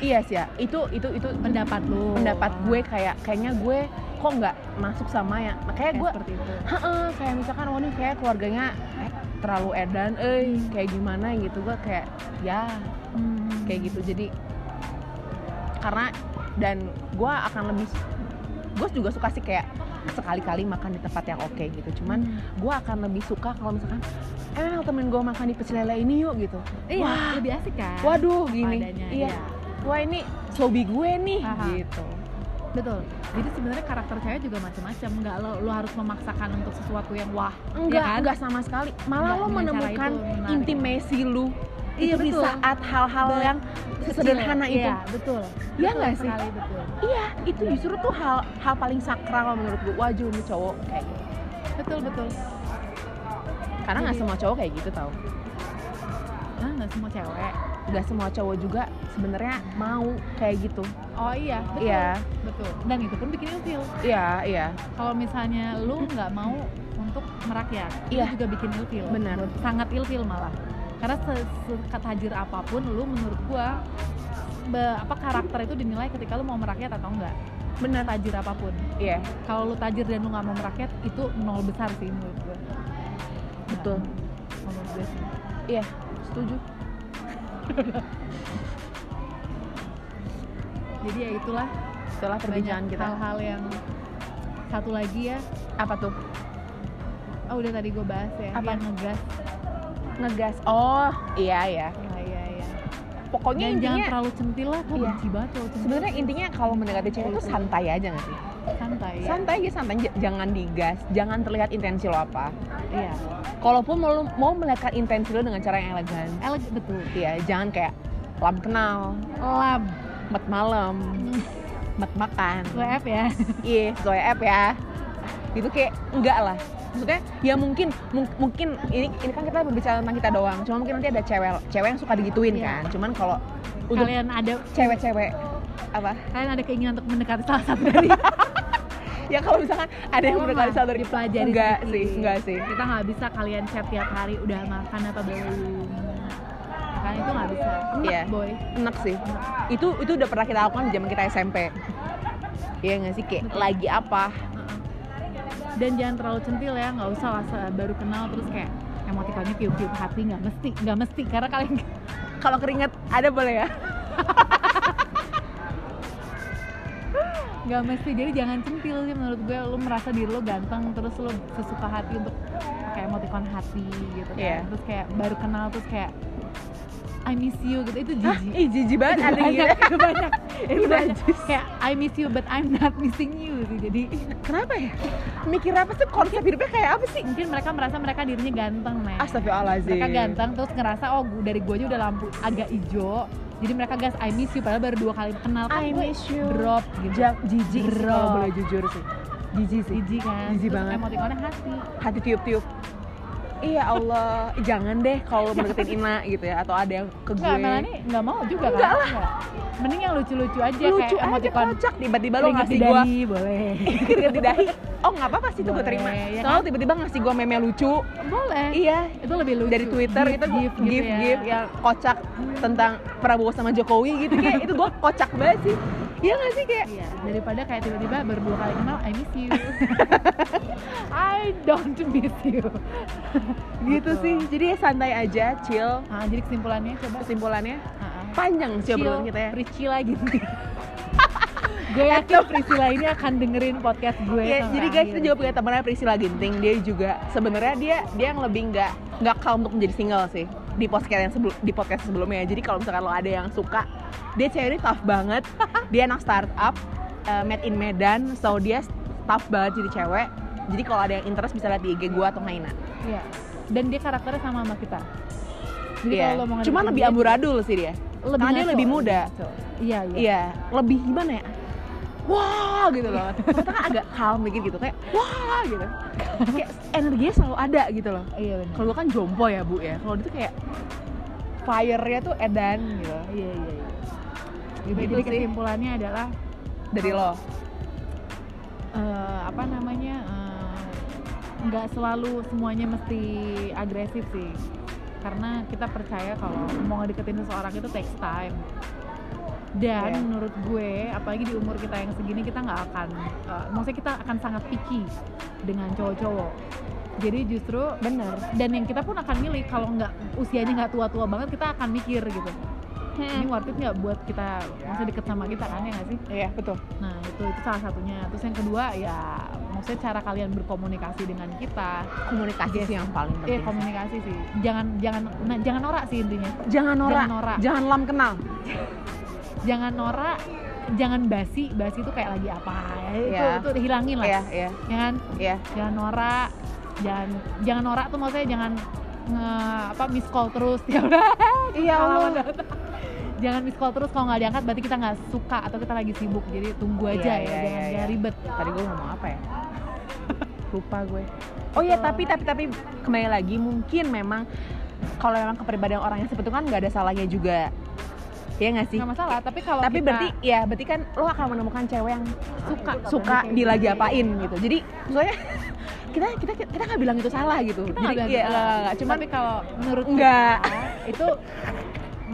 iya sih ya. Itu itu itu pendapat lu. pendapat gue kayak kayaknya gue kok nggak masuk sama yang makanya kayak gue seperti itu. Heeh, kayak misalkan oh ini kayak keluarganya eh, terlalu edan eh kayak gimana gitu. Gue kayak ya Hmm. kayak gitu. Jadi karena dan gue akan lebih gue juga suka sih kayak sekali-kali makan di tempat yang oke gitu cuman Hmm. gue akan lebih suka kalau misalkan eh temen gue makan di pecel lele ini yuk gitu iya Wah. lebih asik kan waduh gini adanya, iya iya. wah ini hobi gue nih Aha. gitu betul jadi sebenarnya karakter cewek juga macam-macam nggak lo lo harus memaksakan untuk sesuatu yang wah enggak kan? enggak sama sekali malah Enggak, lo menemukan intimasi lu Iya, itu di betul. saat hal-hal yang sederhana itu. iya betul Iya nggak sih? sekali betul. Iya itu justru tuh hal hal paling sakral menurut gue wajah ini cowok kayak gitu. Betul betul. Karena nggak semua cowok kayak gitu tau. Ah nggak semua cewek. Nggak semua cowok juga sebenarnya mau kayak gitu. Oh iya. Betul. Iya. betul. Dan itu pun bikin ilfil. Iya iya. Kalau misalnya lu nggak mau untuk merakyat Iya. itu juga bikin ilfil. Benar. sangat ilfil malah karena se- setajir apa pun lu menurut gua be- apa karakter itu dinilai ketika lu mau merakyat atau enggak. Benar. Tajir apa pun. Iya. Kalau lu tajir dan lu nggak mau merakyat itu nol besar sih menurut gua. Betul. Nggak, menurut gue sih. Iya. Setuju. [LAUGHS] Jadi ya itulah. Setelah perbincangan kita. hal-hal yang satu lagi ya. Apa tuh? Oh udah tadi gue bahas ya. Apa? yang ngegas ngegas. Oh iya ya ya ya ya pokoknya Dan jangan terlalu centil lah gue Iya. benci banget sebenarnya intinya kalau mendekati cewek itu santai aja nggak sih? Santai ya santai aja santai. J- jangan digas jangan terlihat intensi lo apa. Iya. Kalaupun mau mau melihatkan intensi lo dengan cara yang elegan. Elegan betul. Iya jangan kayak lam kenal. Lab. Mat malam. Mat makan. WF ya. Iya sesuai app ya. Itu kayak enggak lah maksudnya ya mungkin mung- mungkin ini ini kan kita berbicara tentang kita doang. Cuma mungkin nanti ada cewek cewek yang suka digituin Iya. kan. Cuman kalau untuk kalian ada cewek-cewek apa? Kalian ada keinginan untuk mendekati salah satu dari [LAUGHS] ya kalau misalkan ada yang mendekati lah, salah dari dipelajari enggak sih enggak sih. Kita nggak bisa kalian chat tiap hari udah makan apa belum? Kan itu nggak bisa. Enak Iya. boy. Enak sih. Itu itu udah pernah kita lakukan di zaman kita SMP Iya nggak sih kayak Betul. lagi apa. Dan jangan terlalu centil ya nggak usah lah baru kenal terus kayak emotikonnya tiup-tiup hati nggak mesti nggak mesti karena kalian [LAUGHS] kalau keringet ada boleh ya [LAUGHS] nggak mesti jadi jangan centil sih menurut gue lu merasa diri lu ganteng terus lu sesuka hati untuk kayak emoticon hati gitu kan Iya. terus kayak baru kenal terus kayak I miss you gitu. Itu jijik. Ih jijik banget ada banyak, gitu itu banyak. Itu banyak. [LAUGHS] kayak I miss you but I'm not missing you sih jadi [LAUGHS] kenapa ya? Mikir apa sih? Konsep hidupnya kayak apa sih? mungkin mereka merasa mereka dirinya ganteng nih Astagfirullahaladzim mereka ganteng terus ngerasa oh dari gue aja udah lampu agak hijau. Jadi mereka gas I miss you. Padahal baru dua kali. Kenal kan I miss you. drop gitu. Ja- jijik kalau boleh jujur sih. Jijik sih. Jijik kan. Jijik banget. emotikonnya hati. Hati tiup-tiup iya Allah jangan deh kalau mau deketin Ina gitu ya atau ada yang ke gue Enggak, Melani nggak mau juga Enggak kan? Enggak. Mending yang lucu-lucu aja lucu kayak aja kocak tiba-tiba lo ngasih gue boleh. [LAUGHS] di dahi oh nggak apa-apa sih itu gue terima ya soalnya kan? tiba-tiba ngasih gue meme lucu boleh. iya Itu lebih lucu. dari Twitter Gif, itu gif, gif gitu ya. gif yang kocak tentang Prabowo sama Jokowi gitu kayak itu gue kocak banget sih iya nggak sih kayak Iya, daripada kayak tiba-tiba baru dua kali kenal, I miss you. [LAUGHS] I don't miss you. gitu Betul. sih jadi ya santai aja chill Nah, jadi kesimpulannya coba. kesimpulannya Ah, panjang sih obrolan kita ya Priscilla gitu. [LAUGHS] gue yakin Priscilla ini akan dengerin podcast gue. Sampai jadi guys kita juga punya temennya Priscilla Ginting dia juga sebenarnya dia dia yang lebih nggak nggak calm untuk menjadi single sih di podcast yang sebelum di podcast sebelumnya jadi kalau misalkan lo ada yang suka dia cewek ini tough banget [LAUGHS] dia anak startup uh, made in Medan so dia tough banget jadi cewek jadi kalau ada yang interest bisa lihat di IG gua atau Maina Iya. Dan dia karakternya sama sama kita. Jadi Iya. kalau lo mau cuma lebih amburadul sih dia lebih karena dia lebih muda. ngaco. Iya, iya. iya lebih gimana ya wah gitu loh. Kita kan agak calm dikit gitu kayak wah gitu. Kayak energinya selalu ada gitu loh. Iya benar. kalau gua kan jompo ya bu ya. Kalau dia tuh kayak fire-nya tuh edan gitu Iya, iya, iya. Gitu Jadi sih. kesimpulannya adalah dari lo? eh, apa namanya eh, nggak selalu semuanya mesti agresif sih. Karena kita percaya kalau mau ngedeketin seseorang itu takes time dan Iya. menurut gue apalagi di umur kita yang segini kita nggak akan eh, maksudnya kita akan sangat picky dengan cowok-cowok jadi justru bener dan yang kita pun akan milih kalau nggak usianya nggak tua-tua banget kita akan mikir gitu ini worth it nggak buat kita masih deket sama kita kan ya nggak sih iya betul Nah itu itu salah satunya. Terus yang kedua ya maksudnya cara kalian berkomunikasi dengan kita. komunikasi Yes. sih yang paling Eh penting komunikasi sih. Jangan jangan nah, jangan norak sih intinya. jangan norak Jangan norak. jangan lam kenal Jangan norak. Jangan basi. Basi itu kayak lagi apa? Ya, itu Iya. itu hilangin lah. iya iya Ya kan? iya Jangan norak. Jangan jangan norak tuh maksudnya jangan nge, apa miss call terus [LAUGHS] ya udah iya Allah jangan miss call terus kalau nggak diangkat berarti kita nggak suka atau kita lagi sibuk jadi tunggu aja Iya, ya iya, jangan, iya, jangan iya. ribet tadi gue ngomong apa ya [LAUGHS] lupa gue oh iya tapi tapi tapi kembali lagi mungkin memang kalau memang kepribadian orang yang seperti itu kan nggak ada salahnya juga Iya nggak sih? Nggak masalah tapi kalau tapi kita berarti ya berarti kan lo akan menemukan cewek yang suka. suka di lagi gitu. apain gitu. Jadi maksudnya [LAUGHS] kita kita kita nggak bilang itu salah gitu. Kita jadi iya bilang nggak, nggak, cuman tapi kalau menurut Nggak. itu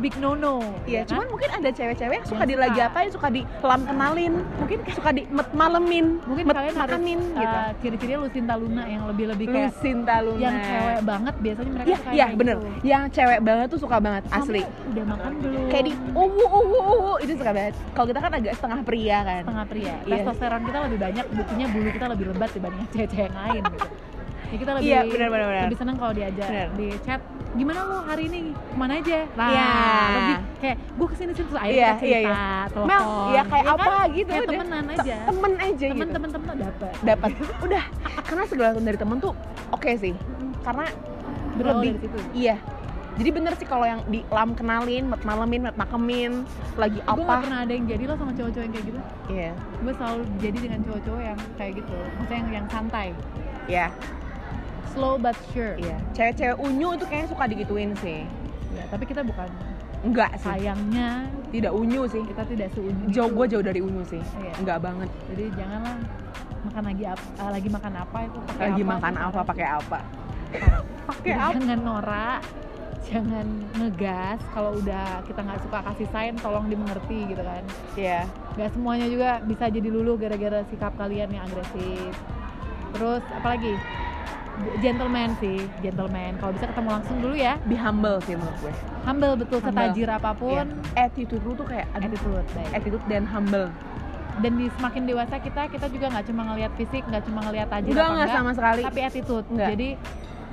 big no no Iya, cuman mungkin ada cewek-cewek yang suka Yang di lagi suka. apa yang suka di lam kenalin, mungkin suka di met malemin, mungkin met kalian harus makanin uh, gitu. ciri-cirinya Lucinta Luna yang lebih lebih kayak Lucinta Luna. yang cewek banget biasanya mereka Iya, suka iya bener. gitu. Yang cewek banget tuh suka banget asli. Kamu udah makan belum Kayak di uwu uwu uwu itu suka banget. Kalau kita kan agak setengah pria kan. setengah pria Iya. testosteron kita lebih banyak buktinya bulu kita lebih lebat dibanding cewek-cewek yang lain gitu ya kita lebih Iya, benar, benar, benar. lebih seneng kalau diajak Benar. di chat gimana lo hari ini ke mana aja nah Iya. lebih kayak gue ke sini sini terus ayo Iya, kita cerita iya, telepon Mel, ya kayak Ya apa kan? gitu kayak temenan Te- aja Temen aja temen gitu. temen temen dapat Dapat. [LAUGHS] Udah. Karena segala dari temen tuh oke sih. Karena berawal lebih dari situ iya. Jadi bener sih kalau yang di lam kenalin, met malemin, met makemin, lagi gue gak apa. pernah ada yang jadi lo sama cowok-cowok yang kayak gitu Iya. gue selalu jadi dengan cowok-cowok yang kayak gitu maksudnya yang, yang santai Iya. Slow but sure Iya. Cewek-cewek unyu itu kayaknya suka digituin sih. Ya, tapi kita bukan Enggak sih. sayangnya Tidak unyu sih. kita tidak seunyu Jauh gue jauh dari unyu sih. Iya. Enggak banget. jadi janganlah makan lagi apa eh, lagi makan apa itu pakai Lagi apa, makan apa pakai apa? [LAUGHS] Pakai apa? jangan norak jangan ngegas kalau udah kita nggak suka kasih sign tolong dimengerti gitu kan Iya. nggak semuanya juga bisa jadi lulu gara-gara sikap kalian yang agresif terus apalagi gentleman sih gentleman kalau bisa ketemu langsung dulu ya Be humble sih menurut gue. humble betul Humble. setajir apa pun Iya. Attitude lu tuh kayak attitude baik. attitude dan humble. dan di semakin dewasa kita kita juga nggak cuma ngelihat fisik nggak cuma ngelihat tajir Enggak apa enggak sama sekali. tapi attitude Enggak. jadi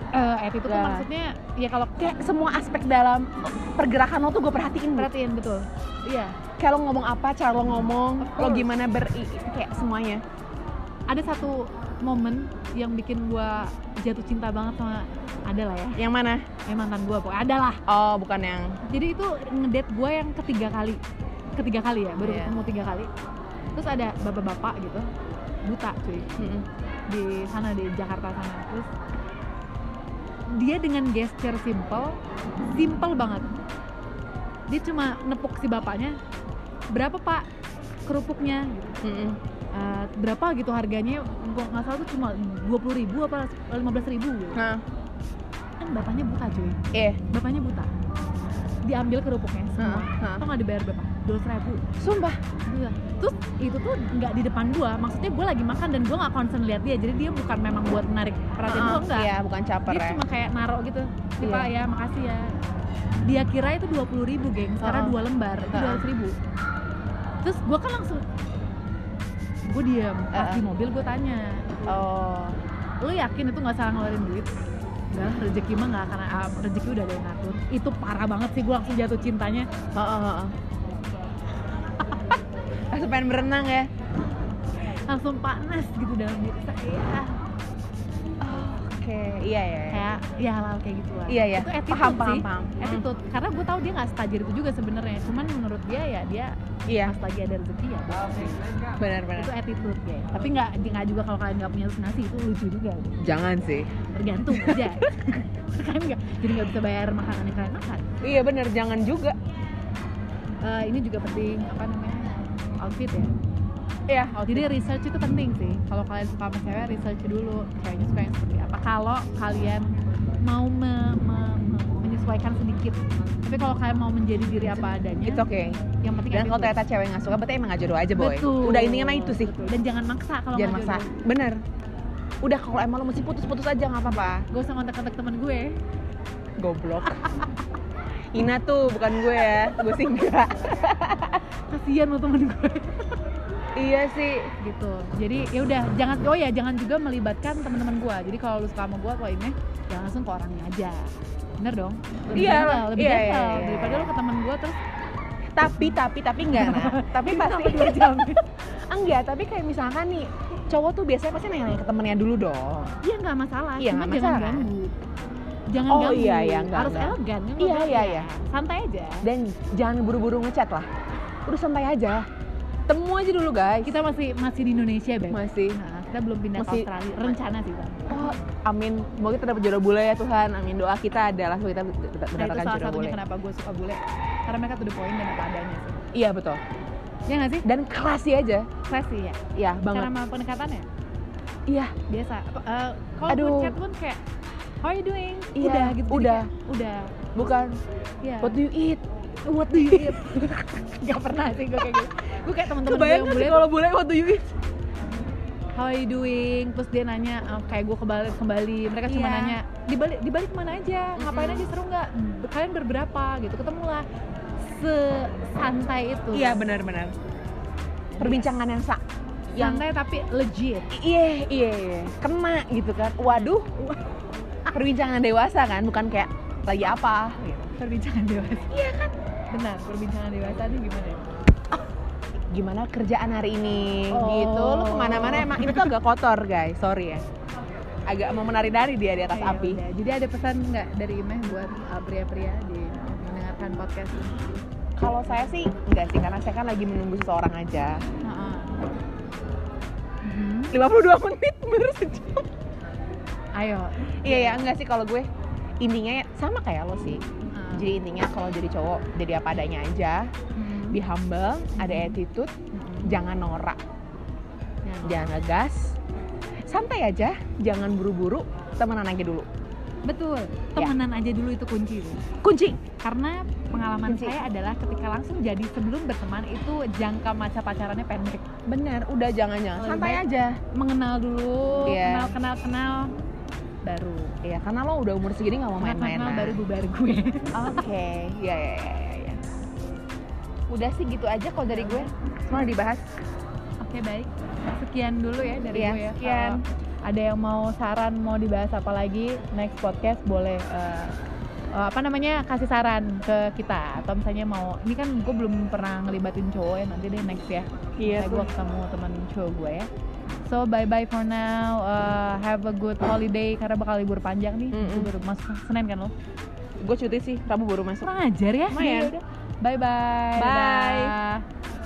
eh, attitude tuh maksudnya ya kalau Kayak semua aspek dalam pergerakan lo tuh gue perhatiin. Perhatiin betul iya Kayak lo ngomong apa, cara lo ngomong, lo gimana ber kayak semuanya. ada satu momen yang bikin gua jatuh cinta banget sama ada lah ya Yang mana? yang mantan gua pokoknya ada lah Oh, bukan yang jadi itu ngedate gua yang ketiga kali ketiga kali ya baru Iya. ketemu tiga kali terus ada bapak-bapak gitu buta cuy Mm-mm. di sana di Jakarta sana terus dia dengan gesture simple simple banget dia cuma nepuk si bapaknya berapa pak kerupuknya gitu. Mm-mm. Eh, berapa gitu harganya nggak salah tuh cuma dua puluh ribu apa lima belas ribu gitu. Nah, kan bapaknya buta cuy eh, bapaknya buta diambil kerupuknya semua heeh. atau nggak dibayar berapa dua ribu sumpah. Iya. Terus itu tuh nggak di depan gua, maksudnya gua lagi makan dan gua nggak concern lihat dia, jadi dia bukan memang buat menarik perhatian gua enggak. Iya, bukan caper Dia ya. cuma kayak naruh gitu, nih Iya. pak ya, makasih ya. Dia kira itu dua puluh ribu geng, sekarang Heeh. dua lembar, itu dua ribu. Terus gua kan langsung, gua diam, pas di mobil gua tanya, Oh. lu yakin itu nggak salah ngeluarin duit? enggak rezeki mah nggak akan ah, rezeki udah ada yang ngatur itu parah banget sih gue langsung jatuh cintanya Heeh, heeh. Langsung pengen berenang ya. langsung panas gitu dalam diri saya Oke, iya ya. kayak ya hal kayak gitu lah Iya. Ya. itu attitude Paham, sih. paham, paham. attitude. Karena gue tahu dia nggak setajir itu juga sebenarnya. Cuman menurut dia ya dia Iya, pas lagi ada rezeki ya benar-benar. itu attitude ya tapi nggak nggak juga kalau kalian nggak punya nasi itu lucu juga Jangan sih. tergantung aja. [LAUGHS] Kan nggak jadi nggak bisa bayar makanan yang kalian makan. Iya benar, jangan juga. Eh, ini juga penting apa namanya outfit ya Iya, jadi research itu penting sih kalau kalian suka sama cewek research dulu ceweknya suka yang seperti apa kalau kalian mau me- me- me- menyesuaikan sedikit tapi kalau kalian mau menjadi diri apa adanya itu oke. yang penting Dan kalau ternyata cewek nggak suka, berarti emang nggak jodoh aja boy. Betul. Udah intinya mah itu sih. Betul. dan jangan maksa kalau Jangan maksa. jodoh. Bener. Udah kalau emang lo mesti putus-putus aja nggak apa-apa. gak usah kontak-kontak temen gue Goblok. [LAUGHS] Ina tuh bukan gue ya, gue sih enggak. kasihan lo temen gue [LAUGHS] iya sih. gitu jadi ya udah jangan oh ya jangan juga melibatkan teman-teman gue jadi kalau lu suka sama gue kalau ini jangan langsung ke orangnya aja bener dong lebih Iya, gentle, lebih iya, gentle iya, iya, daripada iya. lu ke temen gue terus Tapi tapi tapi enggak nah. [LAUGHS] tapi pasti dua jam [LAUGHS] enggak, tapi kayak misalkan nih cowok tuh biasanya pasti nanya-nanya ke temennya dulu dong. iya nggak masalah Iya, cuma nggak jangan masalah. ganggu jangan Oh, ganggu iya, iya, nggak, harus nggak. elegan kan Iya, iya, iya. santai aja Dan jangan buru-buru ngechat lah. Udah santai aja. Temu aja dulu guys. kita masih masih di Indonesia Beb masih nah, kita belum pindah Masih- ke Australia rencana sih bang Oh, amin. Semoga kita dapat jodoh bule ya Tuhan. Amin. Doa kita adalah kita nah, itu mendapatkan salah jodoh satunya bule. kenapa gue suka bule karena mereka tuh the point dan apa adanya sih Iya betul. ya nggak sih Dan classy aja. classy ya Iya cara banget. sama pendekatannya Iya. biasa eh, kalau chat pun kayak how are you doing Iya, udah gitu Jadi udah. kayak, udah Bukan. ya What do you eat? What do you eat gak pernah sih gue kayak gitu. Gue kayak teman-teman gue yang nggak bule kalau bule what do you eat? how are you doing? Terus dia nanya eh, kayak gue kembali kembali. Mereka cuma Iya. nanya di balik di balik mana aja? Ngapain aja? Seru nggak? Kalian berberapa? Gitu ketemulah. Sesantai itu. Iya benar-benar. Perbincangan yang sa yang santai tapi legit. Iya iya iya. kena gitu kan. Waduh. [LAUGHS] Perbincangan dewasa kan, bukan kayak lagi apa gitu. perbincangan dewasa. Iya kan benar perbincangan dewasa ini gimana ya Gimana kerjaan hari ini Oh. gitu. Lu ke mana-mana emang ini tuh agak kotor guys, sorry ya. Agak mau menari-nari dia di atas Ya api. udah. Jadi ada pesan nggak dari Imeh buat uh, pria-pria di mendengarkan podcast ini? Kalau saya sih enggak sih karena saya kan lagi menunggu seseorang aja. Heeh. Mhm. 52 menit baru sejam. Ayo. Iya ya, enggak sih kalau gue intinya ya sama kayak lo sih. Jadi intinya kalau jadi cowok jadi apa adanya aja, Mhm. be humble, ada Mhm. attitude, Mhm. jangan norak, Jangan. jangan ngegas, santai aja, jangan buru-buru, temenan aja dulu. Betul. Temenan aja dulu itu kunci. Kunci. Karena pengalaman Kunci. saya adalah ketika langsung jadi sebelum berteman itu jangka masa pacarannya pendek. Bener, udah jangan-jangan Lebih santai baik aja. Mengenal dulu, Iya. kenal kenal kenal baru. Iya, karena lo udah umur segini nggak mau main-main. nah. baru bubar gue. [LAUGHS] Oke, iya iya iya iya. iya. Udah sih gitu aja kalau dari gue. Semua dibahas. Oke baik, sekian dulu ya dari Iya, gue ya. sekian. Kalau ada yang mau saran mau dibahas apa lagi next podcast boleh eh, eh, apa namanya kasih saran ke kita atau misalnya mau ini kan gue belum pernah ngelibatin cowok ya nanti deh next ya. Iya, gue ketemu teman cowok gue ya. So bye bye for now. Eh, have a good holiday karena bakal libur panjang nih. Mm-mm. Libur masuk Senin kan lo? Gue cuti sih, Rabu baru masuk. Kurang ajar ya. Lumayan. Ya udah. Bye bye. Bye. Dadah.